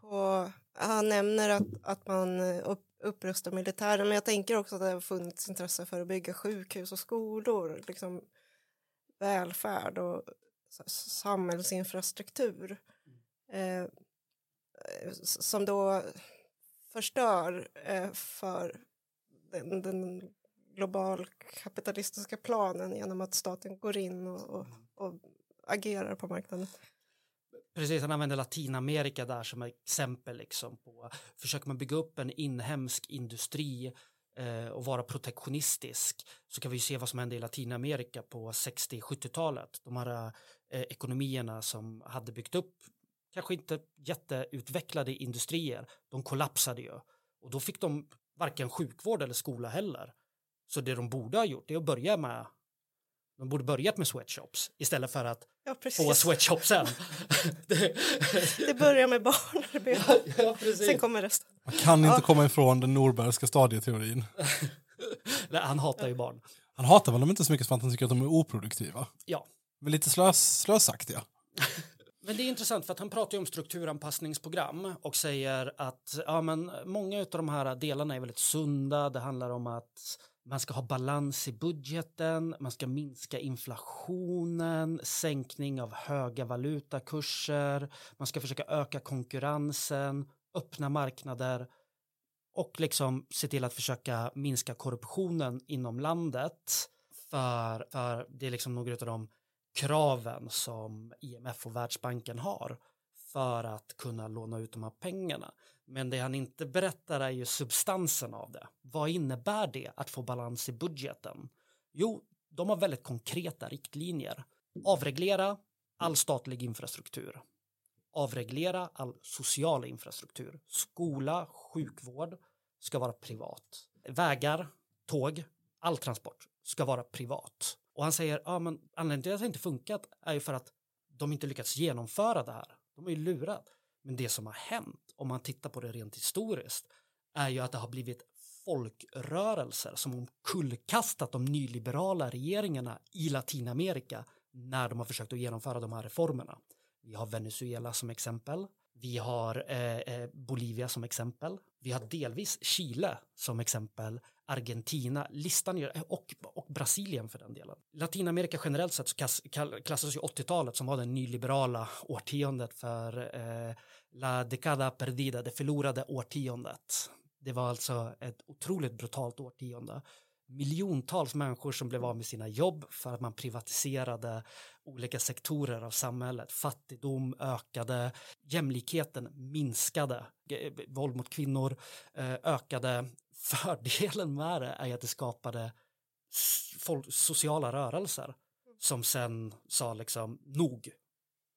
på han nämner att, att man upp, upprustar militären, men jag tänker också att det har funnits intresse för att bygga sjukhus och skolor, liksom välfärd och samhällsinfrastruktur. Eh, s- som då förstör eh, för den, den global kapitalistiska planen genom att staten går in och, och, och agerar på marknaden. Precis, han använder Latinamerika där som exempel liksom på försöker man bygga upp en inhemsk industri eh, och vara protektionistisk så kan vi ju se vad som hände i Latinamerika på 60-70-talet. De här eh, ekonomierna som hade byggt upp kanske inte jätteutvecklade industrier, de kollapsade ju och då fick de varken sjukvård eller skola heller. Så det de borde ha gjort är att börja med De borde börjat med sweatshops istället för att Ja, få sweatshopsen. det, [laughs] Det börjar med barnarbete. ja, precis. Sen kommer resten. Man kan inte Ja. komma ifrån den Norbergska stadieteorin. [laughs] Nej, Han hatar ju barn. Han hatar väl dem inte så mycket för att han tycker att de är oproduktiva. Ja. Men lite slös, slösaktiga. [laughs] Men det är intressant för att han pratar ju om strukturanpassningsprogram och säger att ja, men många av de här delarna är väldigt sunda. Det handlar om att man ska ha balans i budgeten, man ska minska inflationen, sänkning av höga valutakurser, man ska försöka öka konkurrensen, öppna marknader och liksom se till att försöka minska korruptionen inom landet. För, för det är liksom några av de kraven som IMF och Världsbanken har för att kunna låna ut de här pengarna. Men det han inte berättar är ju substansen av det. Vad innebär det att få balans i budgeten? Jo, de har väldigt konkreta riktlinjer. Avreglera all statlig infrastruktur. Avreglera all social infrastruktur. Skola, sjukvård ska vara privat. Vägar, tåg, all transport ska vara privat. Och han säger, ja men anledningen till att det inte funkat är ju för att de inte lyckats genomföra det här. De är ju lurat. Men det som har hänt, om man tittar på det rent historiskt, är ju att det har blivit folkrörelser som omkullkastat de nyliberala regeringarna i Latinamerika när de har försökt att genomföra de här reformerna. Vi har Venezuela som exempel. Vi har eh, eh Bolivia som exempel. Vi har delvis Chile som exempel. Argentina, listan gör, och, och Brasilien för den delen. Latinamerika generellt sett så klassas ju 80-talet som var det nyliberala årtiondet för eh, La Decada Perdida, det förlorade årtiondet. Det var alltså ett otroligt brutalt årtionde. Miljontals människor som blev av med sina jobb för att man privatiserade olika sektorer av samhället. Fattigdom ökade, jämlikheten minskade, Eh, våld mot kvinnor eh, ökade. [laughs] Fördelen med det är att det skapade sociala rörelser som sen sa liksom nog,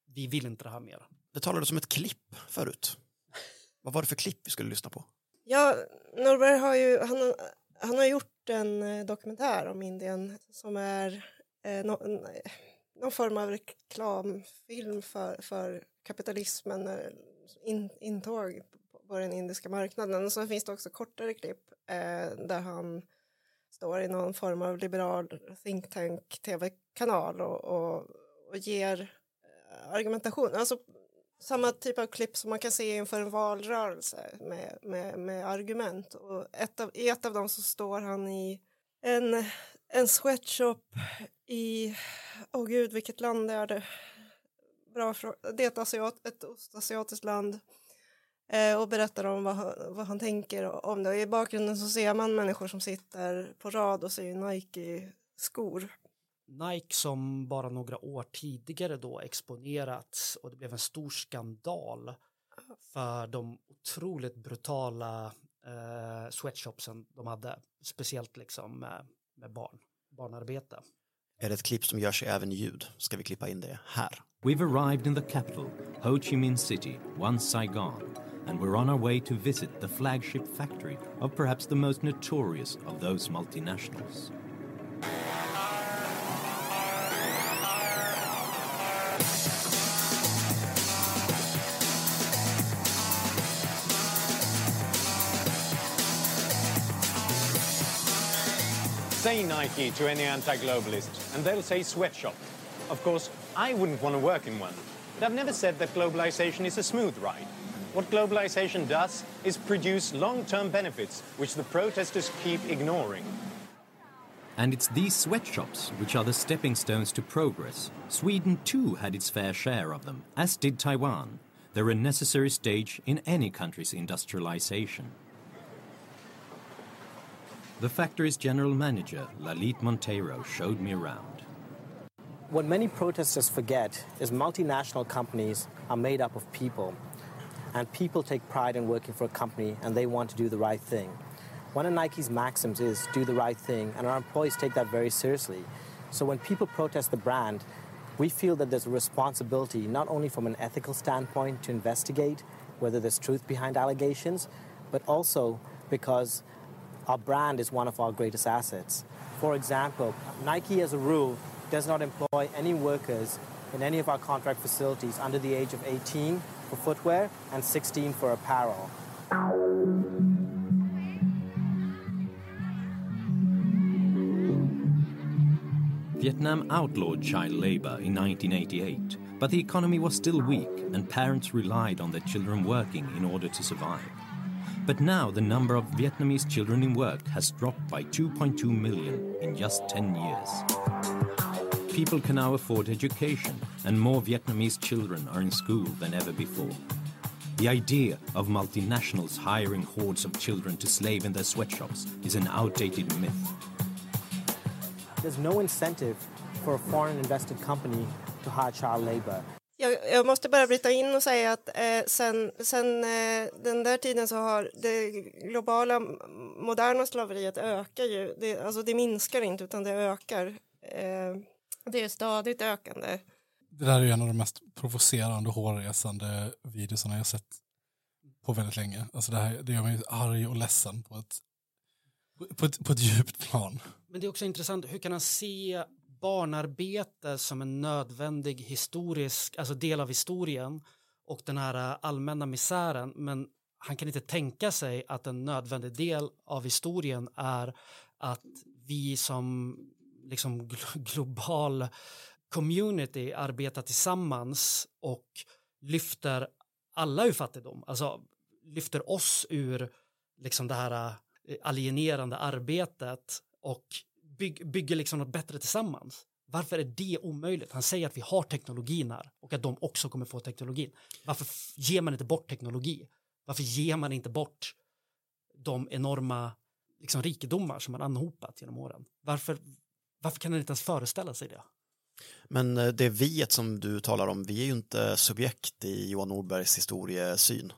vi vill inte det här mer. Det talades om ett klipp förut. Vad var det för klipp vi skulle lyssna på? Ja, Norberg har ju, han, han har gjort en eh, dokumentär om Indien som är eh, no, någon form av reklamfilm för, för kapitalismen, eh, in, intåg på, den indiska marknaden. Och så finns det också kortare klipp eh, där han står i någon form av liberal think tank tv-kanal och, och, och ger eh, argumentation. Alltså samma typ av klipp som man kan se inför en valrörelse med, med, med argument. Och ett av, I ett av dem så står han i en, en sweatshop i, åh gud vilket land är det? Bra fråga. Det är ett, asiat, ett ostasiatiskt land eh, och berättar om vad han, vad han tänker om det. Och I bakgrunden så ser man människor som sitter på rad och ser Nike-skor. Nike som bara några år tidigare då exponerats och det blev en stor skandal för de otroligt brutala eh, sweatshopsen de hade, speciellt liksom med, med barn, barnarbete. Är det ett klipp som gör sig även i ljud? Ska vi klippa in det här? We've arrived in the capital, Ho Chi Minh City, once Saigon, and we're on our way to visit the flagship factory of perhaps the most notorious of those multinationals. Say Nike to any anti-globalist, and they'll say sweatshop. Of course, I wouldn't want to work in one. But I've never said that globalization is a smooth ride. What globalization does is produce long-term benefits, which the protesters keep ignoring. And it's these sweatshops which are the stepping stones to progress. Sweden too had its fair share of them, as did Taiwan. They're a necessary stage in any country's industrialization. The factory's general manager, Lalit Monteiro, showed me around. What many protesters forget is multinational companies are made up of people, and people take pride in working for a company and they want to do the right thing. One of Nike's maxims is do the right thing, and our employees take that very seriously. So when people protest the brand, we feel that there's a responsibility not only from an ethical standpoint to investigate whether there's truth behind allegations, but also because our brand is one of our greatest assets. For example, Nike as a rule does not employ any workers in any of our contract facilities under the age of 18 for footwear and 16 for apparel. Vietnam outlawed child labor in 1988, but the economy was still weak and parents relied on their children working in order to survive. But now the number of Vietnamese children in work has dropped by 2.2 million in just 10 years. People can now afford education, and more Vietnamese children are in school than ever before. The idea of multinationals hiring hordes of children to slave in their sweatshops is an outdated myth. There's no incentive for a foreign invested company to hire child labor. Jag, jag måste bara bryta in och säga att eh, sen, sen eh, den där tiden så har det globala moderna slaveriet ökar ju. Det, alltså det minskar inte utan det ökar. Eh, det är stadigt ökande. Det där är ju en av de mest provocerande och hårresande videorna jag sett på väldigt länge. Alltså det, här, det gör mig arg och ledsen på ett, på ett, på ett djupt plan. Men det är också intressant, hur kan han se barnarbete som en nödvändig historisk, alltså del av historien och den här eh, allmänna misären, men han kan inte tänka sig att en nödvändig del av historien är att vi som liksom global community arbetar tillsammans och lyfter alla ur fattigdom, alltså lyfter oss ur liksom det här eh, alienerande arbetet och byg, bygger liksom något bättre tillsammans. Varför är det omöjligt? Han säger att vi har teknologin här och att de också kommer få teknologin. Varför ger man inte bort teknologi? Varför ger man inte bort de enorma liksom, rikedomar som man anhopat genom åren? Varför, varför kan han inte ens föreställa sig det? Men eh, det viet som du talar om, vi är ju inte subjekt i Johan Norbergs historiesyn.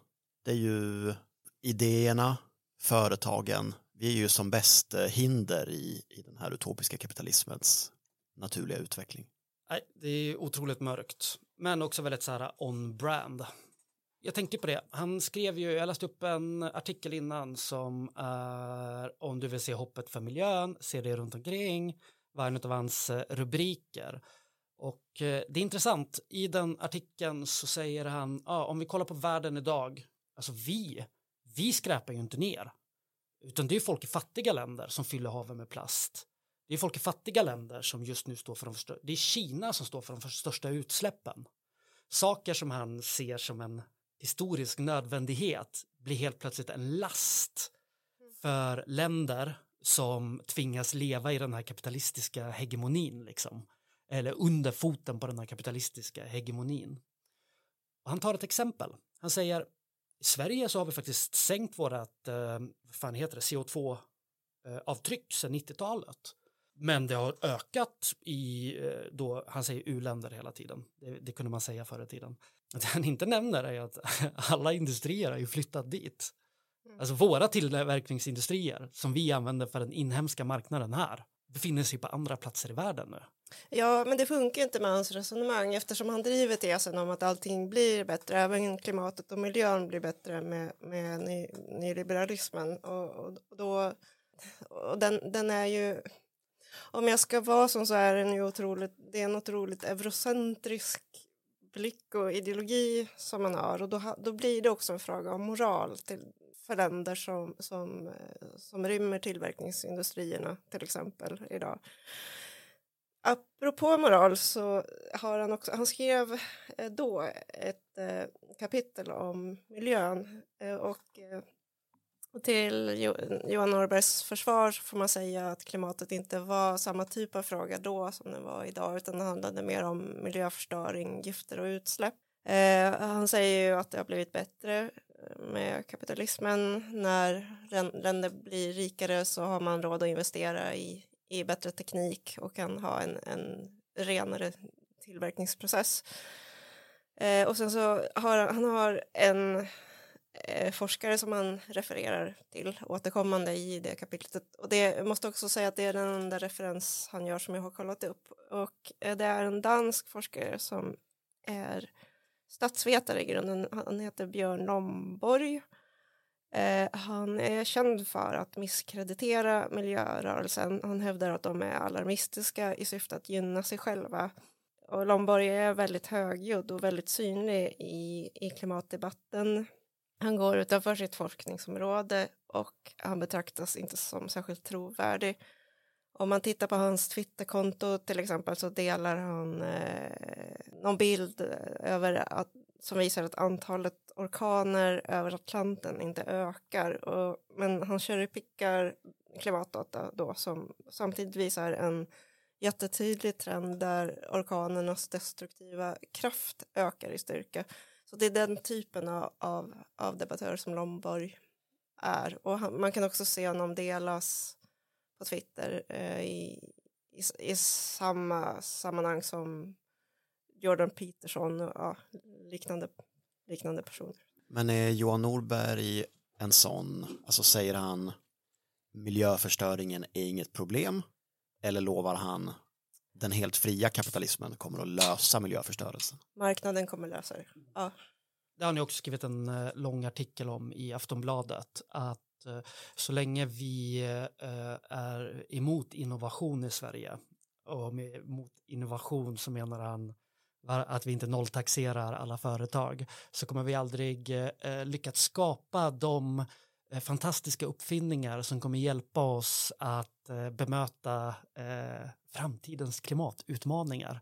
Det är ju idéerna, företagen, vi är ju som bäst eh, hinder i, i den här utopiska kapitalismens naturliga utveckling. Nej, det är otroligt mörkt, men också väldigt så här on-brand. Jag tänkte på det, han skrev ju, jag läste upp en artikel innan som är om du vill se hoppet för miljön, se det runt omkring, var en av hans eh, rubriker. Och eh, det är intressant, i den artikeln så säger han, ja, om vi kollar på världen idag, alltså vi, vi skräpar ju inte ner, utan det är folk i fattiga länder som fyller haven med plast. Det är folk i fattiga länder som just nu står för de största, det är Kina som står för de största utsläppen. Saker som han ser som en historisk nödvändighet blir helt plötsligt en last för länder som tvingas leva i den här kapitalistiska hegemonin liksom. Eller under foten på den här kapitalistiska hegemonin. Och han tar ett exempel. Han säger i Sverige så har vi faktiskt sänkt vårat, eh, fan heter det, CO2 eh, sedan 90-talet. Men det har ökat i, eh, då, han säger u-länder hela tiden. Det, det kunde man säga förr i tiden. [laughs] Det han inte nämner är att [laughs] alla industrier har ju flyttat dit. Alltså våra tillverkningsindustrier som vi använder för den inhemska marknaden här befinner sig på andra platser i världen nu. Ja, men det funkar inte med hans resonemang eftersom han driver tesen om att allting blir bättre, även klimatet och miljön blir bättre med, med ny, nyliberalismen. Och, och, då, och den, den är ju, om jag ska vara som så är den ju otroligt, det är en otroligt eurocentrisk blick och ideologi som man har och då, då blir det också en fråga om moral till, för länder som, som, eh, som rymmer tillverkningsindustrierna till exempel idag. Apropå moral så har han också, han skrev eh, då ett eh, kapitel om miljön eh, och till Johan Norbergs försvar så får man säga att klimatet inte var samma typ av fråga då som det var idag utan det handlade mer om miljöförstöring, gifter och utsläpp. Eh, han säger ju att det har blivit bättre med kapitalismen. När länder blir rikare så har man råd att investera i, i bättre teknik och kan ha en, en renare tillverkningsprocess. Eh, och sen så har han, har en eh, forskare som han refererar till återkommande i det kapitlet. Och det jag måste också säga att det är den enda referens han gör som jag har kollat upp. Och eh, det är en dansk forskare som är statsvetare i grunden. Han heter Björn Lomborg. Eh, han är känd för att misskreditera miljörörelsen. Han hävdar att de är alarmistiska i syfte att gynna sig själva. Och Lomborg är väldigt högljudd och väldigt synlig i, i klimatdebatten. Han går utanför sitt forskningsområde och han betraktas inte som särskilt trovärdig. Om man tittar på hans Twitterkonto till exempel så delar han eh, någon bild eh, över att, som visar att antalet orkaner över Atlanten inte ökar. Och, men han kör i pickar klimatdata då som samtidigt visar en jättetydlig trend där orkanernas destruktiva kraft ökar i styrka. Så det är den typen av, av, av debattör som Lomborg är. Och han, man kan också se honom delas på Twitter eh, i, i, i, samma sammanhang som Jordan Peterson och ja, liknande, liknande personer. Men är Johan Norberg en sån, alltså säger han miljöförstöringen är inget problem eller lovar han den helt fria kapitalismen kommer att lösa miljöförstörelsen? Marknaden kommer lösa det. Ja. Det har ni också skrivit en eh, lång artikel om i Aftonbladet. Att eh, så länge vi eh, är emot innovation i Sverige och med emot innovation så menar han att vi inte nolltaxerar alla företag så kommer vi aldrig eh, lyckas skapa de eh, fantastiska uppfinningar som kommer hjälpa oss att eh, bemöta framtidens klimatutmaningar.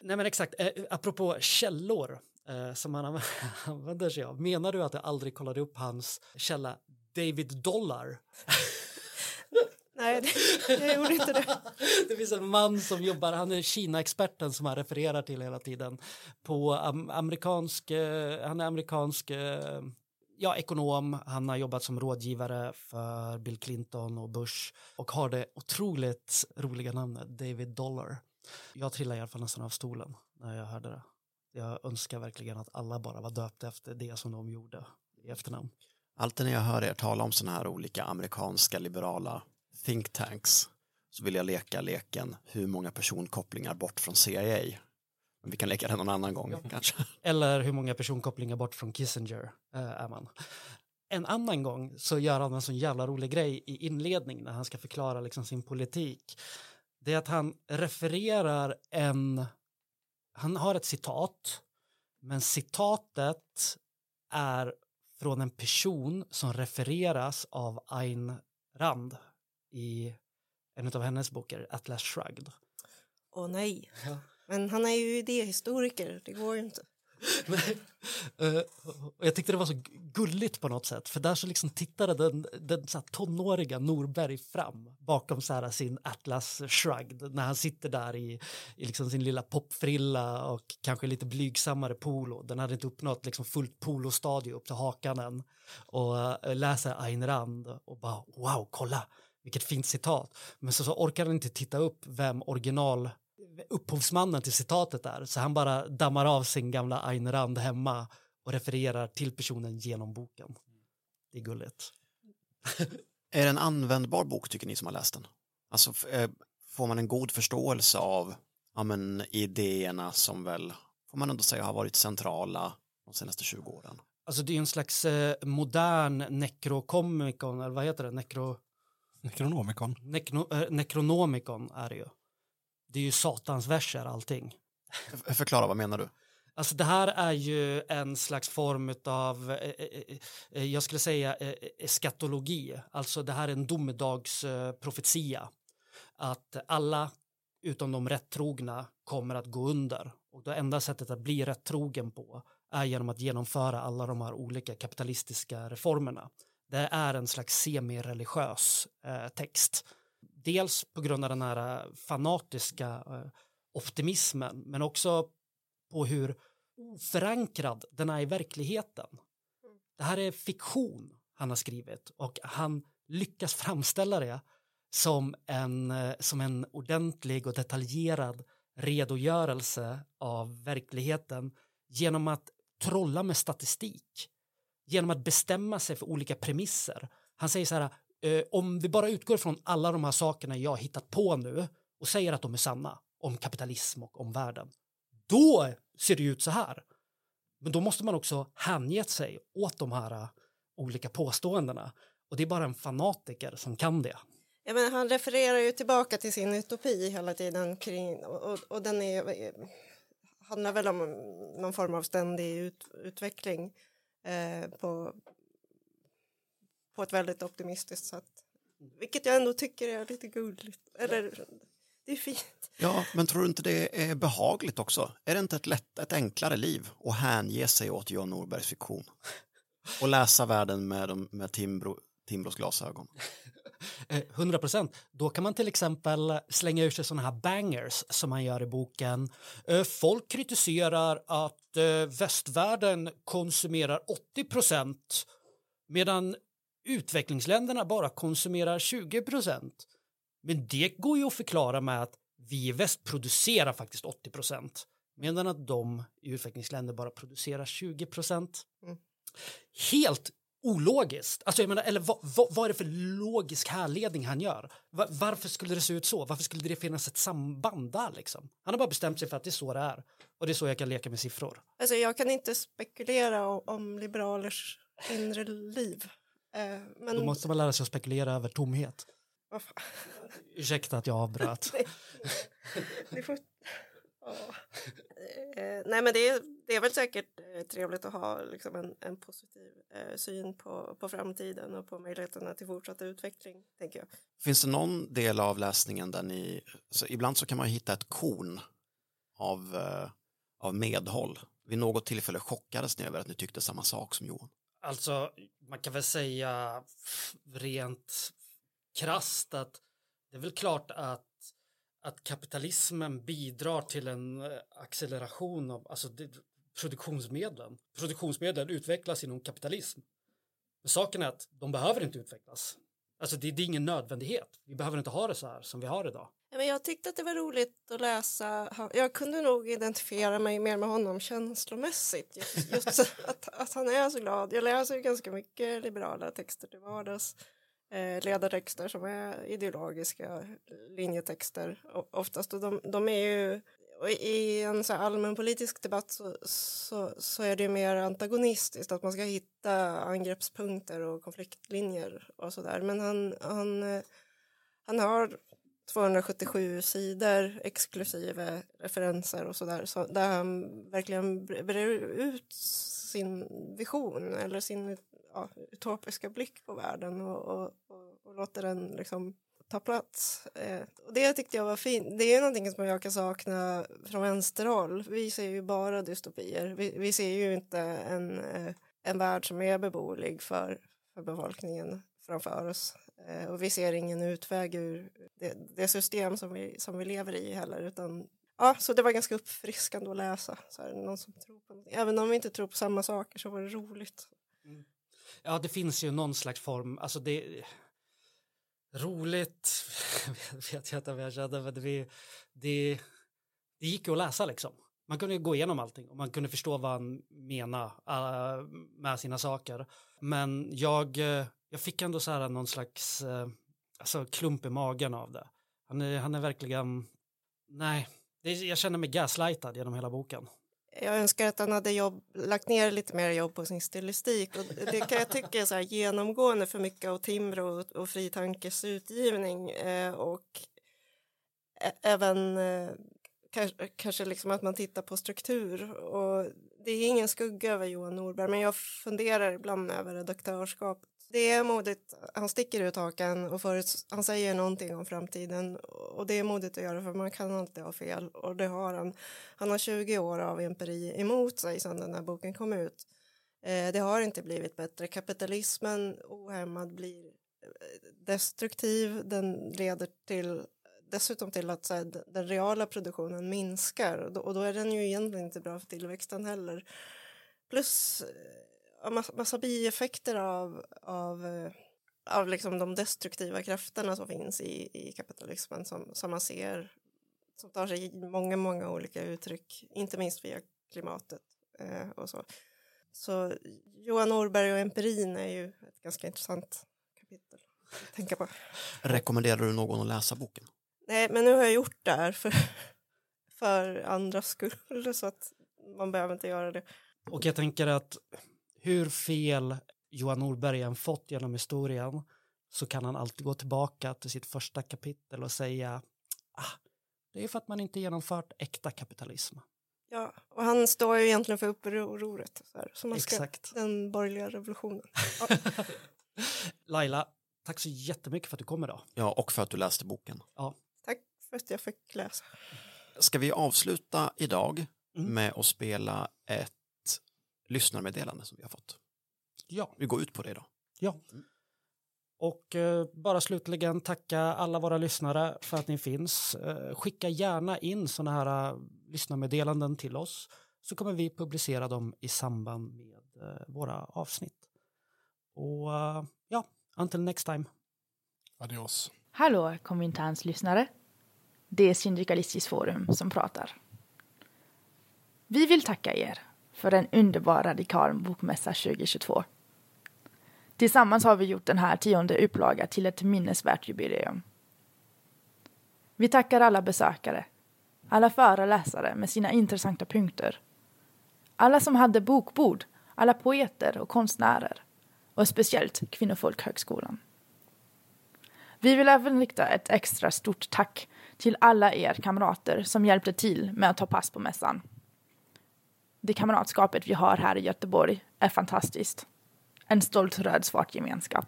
Nej men exakt, apropå källor eh, som han [laughs] använder sig av. Menar du att du aldrig kollade upp hans källa David Dollar? [laughs] Nej, det, jag gjorde inte det. [laughs] Det finns en man som jobbar, han är Kina-experten som han refererar till hela tiden. På amerikansk, eh, han är amerikansk eh, ja, ekonom, han har jobbat som rådgivare för Bill Clinton och Bush och har det otroligt roliga namnet David Dollar. Jag trillade i alla fall nästan av stolen när jag hörde det. Jag önskar verkligen att alla bara var döpta efter det som de gjorde i efternamn. Alltid när jag hör er tala om sådana här olika amerikanska liberala think tanks så vill jag leka leken hur många personkopplingar bort från CIA. Men vi kan leka den någon annan gång ja. kanske. [laughs] Eller hur många personkopplingar bort från Kissinger äh, är man. En annan gång så gör han en sån jävla rolig grej i inledning när han ska förklara liksom sin politik. Det är att han refererar en han har ett citat, men citatet är från en person som refereras av Ayn Rand i en av hennes böcker, Atlas Shrugged. Åh nej, ja. men han är ju idéhistoriker, det går ju inte. [laughs] uh, och jag tyckte det var så gulligt på något sätt för där så liksom tittade den, den så tonåriga Norberg fram bakom så här sin Atlas Shrugged när han sitter där i, i liksom sin lilla popfrilla och kanske lite blygsammare polo. Den hade inte uppnått liksom fullt polostadie upp till hakan än och uh, läser Ayn Rand och bara wow, kolla vilket fint citat. Men så, så orkar han inte titta upp vem original upphovsmannen till citatet är. Så han bara dammar av sin gamla Ayn Rand hemma och refererar till personen genom boken. Det är gulligt. [laughs] är det en användbar bok tycker ni som har läst den? Alltså eh, får man en god förståelse av ja, men, idéerna som väl, får man ändå säga, har varit centrala de senaste 20 åren? Alltså det är en slags eh, modern nekrokomikon, eller vad heter det? Nekro... Nekronomikon. Nekno, eh, nekronomikon är det ju det är ju satans verser allting. Förklara, vad menar du? Alltså det här är ju en slags form av, eh, eh, eh, jag skulle säga eskatologi, alltså det här är en domedagsprofetia. Att alla utom de rättrogna kommer att gå under och det enda sättet att bli rättrogen på är genom att genomföra alla de här olika kapitalistiska reformerna. Det är en slags semireligiös eh, text dels på grund av den här eh, fanatiska eh, optimismen men också på hur oförankrad den är i verkligheten. Det här är fiktion han har skrivit och han lyckas framställa det som en, eh, som en ordentlig och detaljerad redogörelse av verkligheten genom att trolla med statistik, genom att bestämma sig för olika premisser. Han säger så här, eh, om vi bara utgår från alla de här sakerna jag har hittat på nu och säger att de är sanna om kapitalism och om världen, då ser det ut så här. Men då måste man också hänge sig åt de här, eh, olika påståendena. Och det är bara en fanatiker som kan det. Ja, men han refererar ju tillbaka till sin utopi hela tiden kring, och, och den är, eh, handlar väl om någon form av ständig ut, utveckling eh, på, på ett väldigt optimistiskt sätt. Vilket jag ändå tycker är lite gulligt. Eller, det är fint. Ja, men tror du inte det är behagligt också? Är det inte ett, lätt, ett enklare liv att hänge sig åt John Norbergs fiktion? Och läsa världen med, med Timbro, Timbros glasögon. [laughs] Eh, 100 procent. Då kan man till exempel slänga ur sig sådana här bangers som man gör i boken. Eh, Folk kritiserar att eh, västvärlden konsumerar 80 procent medan utvecklingsländerna bara konsumerar 20 procent. Men det går ju att förklara med att vi i väst producerar faktiskt 80 procent medan att de i utvecklingsländer bara producerar 20 procent. Mm. Helt ologiskt. Alltså jag menar, eller vad, vad, vad är det för logisk härledning han gör? Va- varför skulle det se ut så? Varför skulle det finnas ett samband där liksom? Han har bara bestämt sig för att det är så det är. Och det är så jag kan leka med siffror. Alltså, jag kan inte spekulera om, om liberalers inre liv. Eh, men Då måste man lära sig att spekulera över tomhet. vad fan. Ursäkta att jag avbröt. [laughs] Det får... Eh, nej men det är, det är väl säkert eh, trevligt att ha liksom en, en positiv eh, syn på, på framtiden och på möjligheterna till fortsatt utveckling, tänker jag. Finns det någon del av läsningen där ni, så ibland så kan man hitta ett korn av, eh, av medhåll. Vid något tillfälle chockades ni över att ni tyckte samma sak som Johan. Alltså, man kan väl säga rent krasst att det är väl klart att, att kapitalismen bidrar till en eh, acceleration av alltså det, produktionsmedlen. Produktionsmedlen utvecklas inom kapitalism. Men saken är att de behöver inte utvecklas. Alltså det, det är ingen nödvändighet. Vi behöver inte ha det så här som vi har idag. Men jag tyckte att det var roligt att läsa. Jag kunde nog identifiera mig mer med honom känslomässigt. Just, just [laughs] att, att han är så glad. Jag läser ganska mycket liberala texter till vardags. Eh, ledartexter som är ideologiska linjetexter oftast. Och de, de är ju och i en så här allmänpolitisk debatt så, så, så är det mer antagonistiskt att man ska hitta angreppspunkter och konfliktlinjer och sådär. Men han, han, eh, han har 277 sidor exklusive referenser och sådär så där han verkligen brer ut sin vision eller sin ja, utopiska blick på världen och, och, och, och låter den liksom ta plats. Eh, och det tyckte jag var fint. Det är någonting som jag kan sakna från vänsterhåll. Vi ser ju bara dystopier. Vi, vi ser ju inte en, eh, en värld som är beboelig för, för befolkningen framför oss. Eh, och vi ser ingen utväg ur det, det system som vi, som vi lever i heller. Utan, ja, så det var ganska uppfriskande att läsa. Så här, någon som tror på. Även om vi inte tror på samma saker så var det roligt. Mm. Ja, det finns ju någon slags form, alltså det roligt, [laughs] vet jag inte vad jag kände, men det, det, det gick ju att läsa liksom. Man kunde ju gå igenom allting och man kunde förstå vad han menade äh, med sina saker. Men jag, eh, jag fick ändå så här någon slags eh, alltså, klump i magen av det. Han är, han är verkligen, nej, jag känner mig gaslightad genom hela boken. Jag önskar att han hade jobb, lagt ner lite mer jobb på sin stilistik. Och det kan jag tycka är så här genomgående för mycket av Timbro och, och Fri Tankes utgivning. Eh, och även eh, kanske, kanske liksom att man tittar på struktur. Och det är ingen skugga över Johan Norberg men jag funderar ibland över redaktörskap. Det är modigt, han sticker ut hakan och förut, han säger någonting om framtiden och det är modigt att göra för man kan alltid ha fel och det har han. Han har 20 år av empiri emot sig sedan den här boken kom ut. Eh, det har inte blivit bättre. Kapitalismen ohämmad blir eh, destruktiv. Den leder till dessutom till att så här, den- den reala produktionen minskar och då, och då är den ju egentligen inte bra för tillväxten heller. Plus eh, massa, massa bieffekter av, av, eh, av liksom de destruktiva krafterna som finns i, i kapitalismen som, som man ser som tar sig många, många olika uttryck, inte minst via klimatet eh, och så. Så Johan Norberg och empirin är ju ett ganska intressant kapitel att tänka på. Rekommenderar du någon att läsa boken? Nej, men nu har jag gjort det här för, för andras skull så att man behöver inte göra det. Och jag tänker att hur fel Johan Norberg fått genom historien så kan han alltid gå tillbaka till sitt första kapitel och säga ah, det är för att man inte genomfört äkta kapitalism. Ja, och han står ju egentligen för upproret, så här, som man ska, Exakt. den borgerliga revolutionen. [laughs] Ja, Laila, tack så jättemycket för att du kom idag. Ja, och för att du läste boken. tack för att jag fick läsa. Ska vi avsluta idag Mm. med att spela ett lyssnarmeddelande som vi har fått? Ja. Vi går ut på det idag. Ja. Och eh, bara slutligen tacka alla våra lyssnare för att ni finns. Eh, skicka gärna in sådana här eh, lyssnarmeddelanden till oss så kommer vi publicera dem i samband med eh, våra avsnitt. Och eh, ja, until next time. Adios. Hallå Kominterns lyssnare. Det är Syndikalistiskt forum som pratar. Vi vill tacka er för en underbar radikal bokmässa 2022. Tillsammans har vi gjort den här tionde upplagan till ett minnesvärt jubileum. Vi tackar alla besökare, alla föreläsare med sina intressanta punkter, alla som hade bokbord, alla poeter och konstnärer och speciellt Kvinnofolkhögskolan. Vi vill även rikta ett extra stort tack till alla er kamrater som hjälpte till med att ta pass på mässan. Det kamratskapet vi har här i Göteborg är fantastiskt. En stolt röd-svart gemenskap.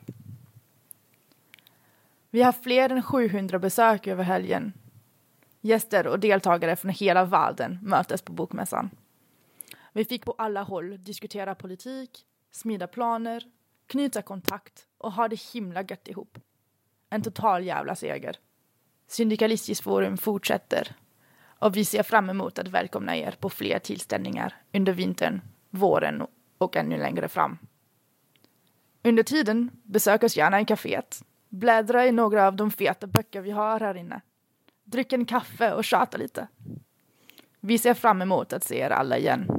Vi har fler än 700 besök över helgen. Gäster och deltagare från hela världen mötes på bokmässan. Vi fick på alla håll diskutera politik, smida planer, knyta kontakt och ha det himla gött ihop. En total jävla seger. Syndikalistiskt forum fortsätter och vi ser fram emot att välkomna er på fler tillställningar under vintern, våren och ännu längre fram. Under tiden besök oss gärna i kaféet. Bläddra i några av de feta böcker vi har här inne. Dryck en kaffe och tjata lite. Vi ser fram emot att se er alla igen.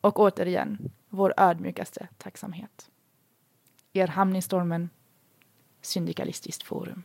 Och återigen, vår ödmjukaste tacksamhet. Er hamn i stormen, Syndikalistiskt forum.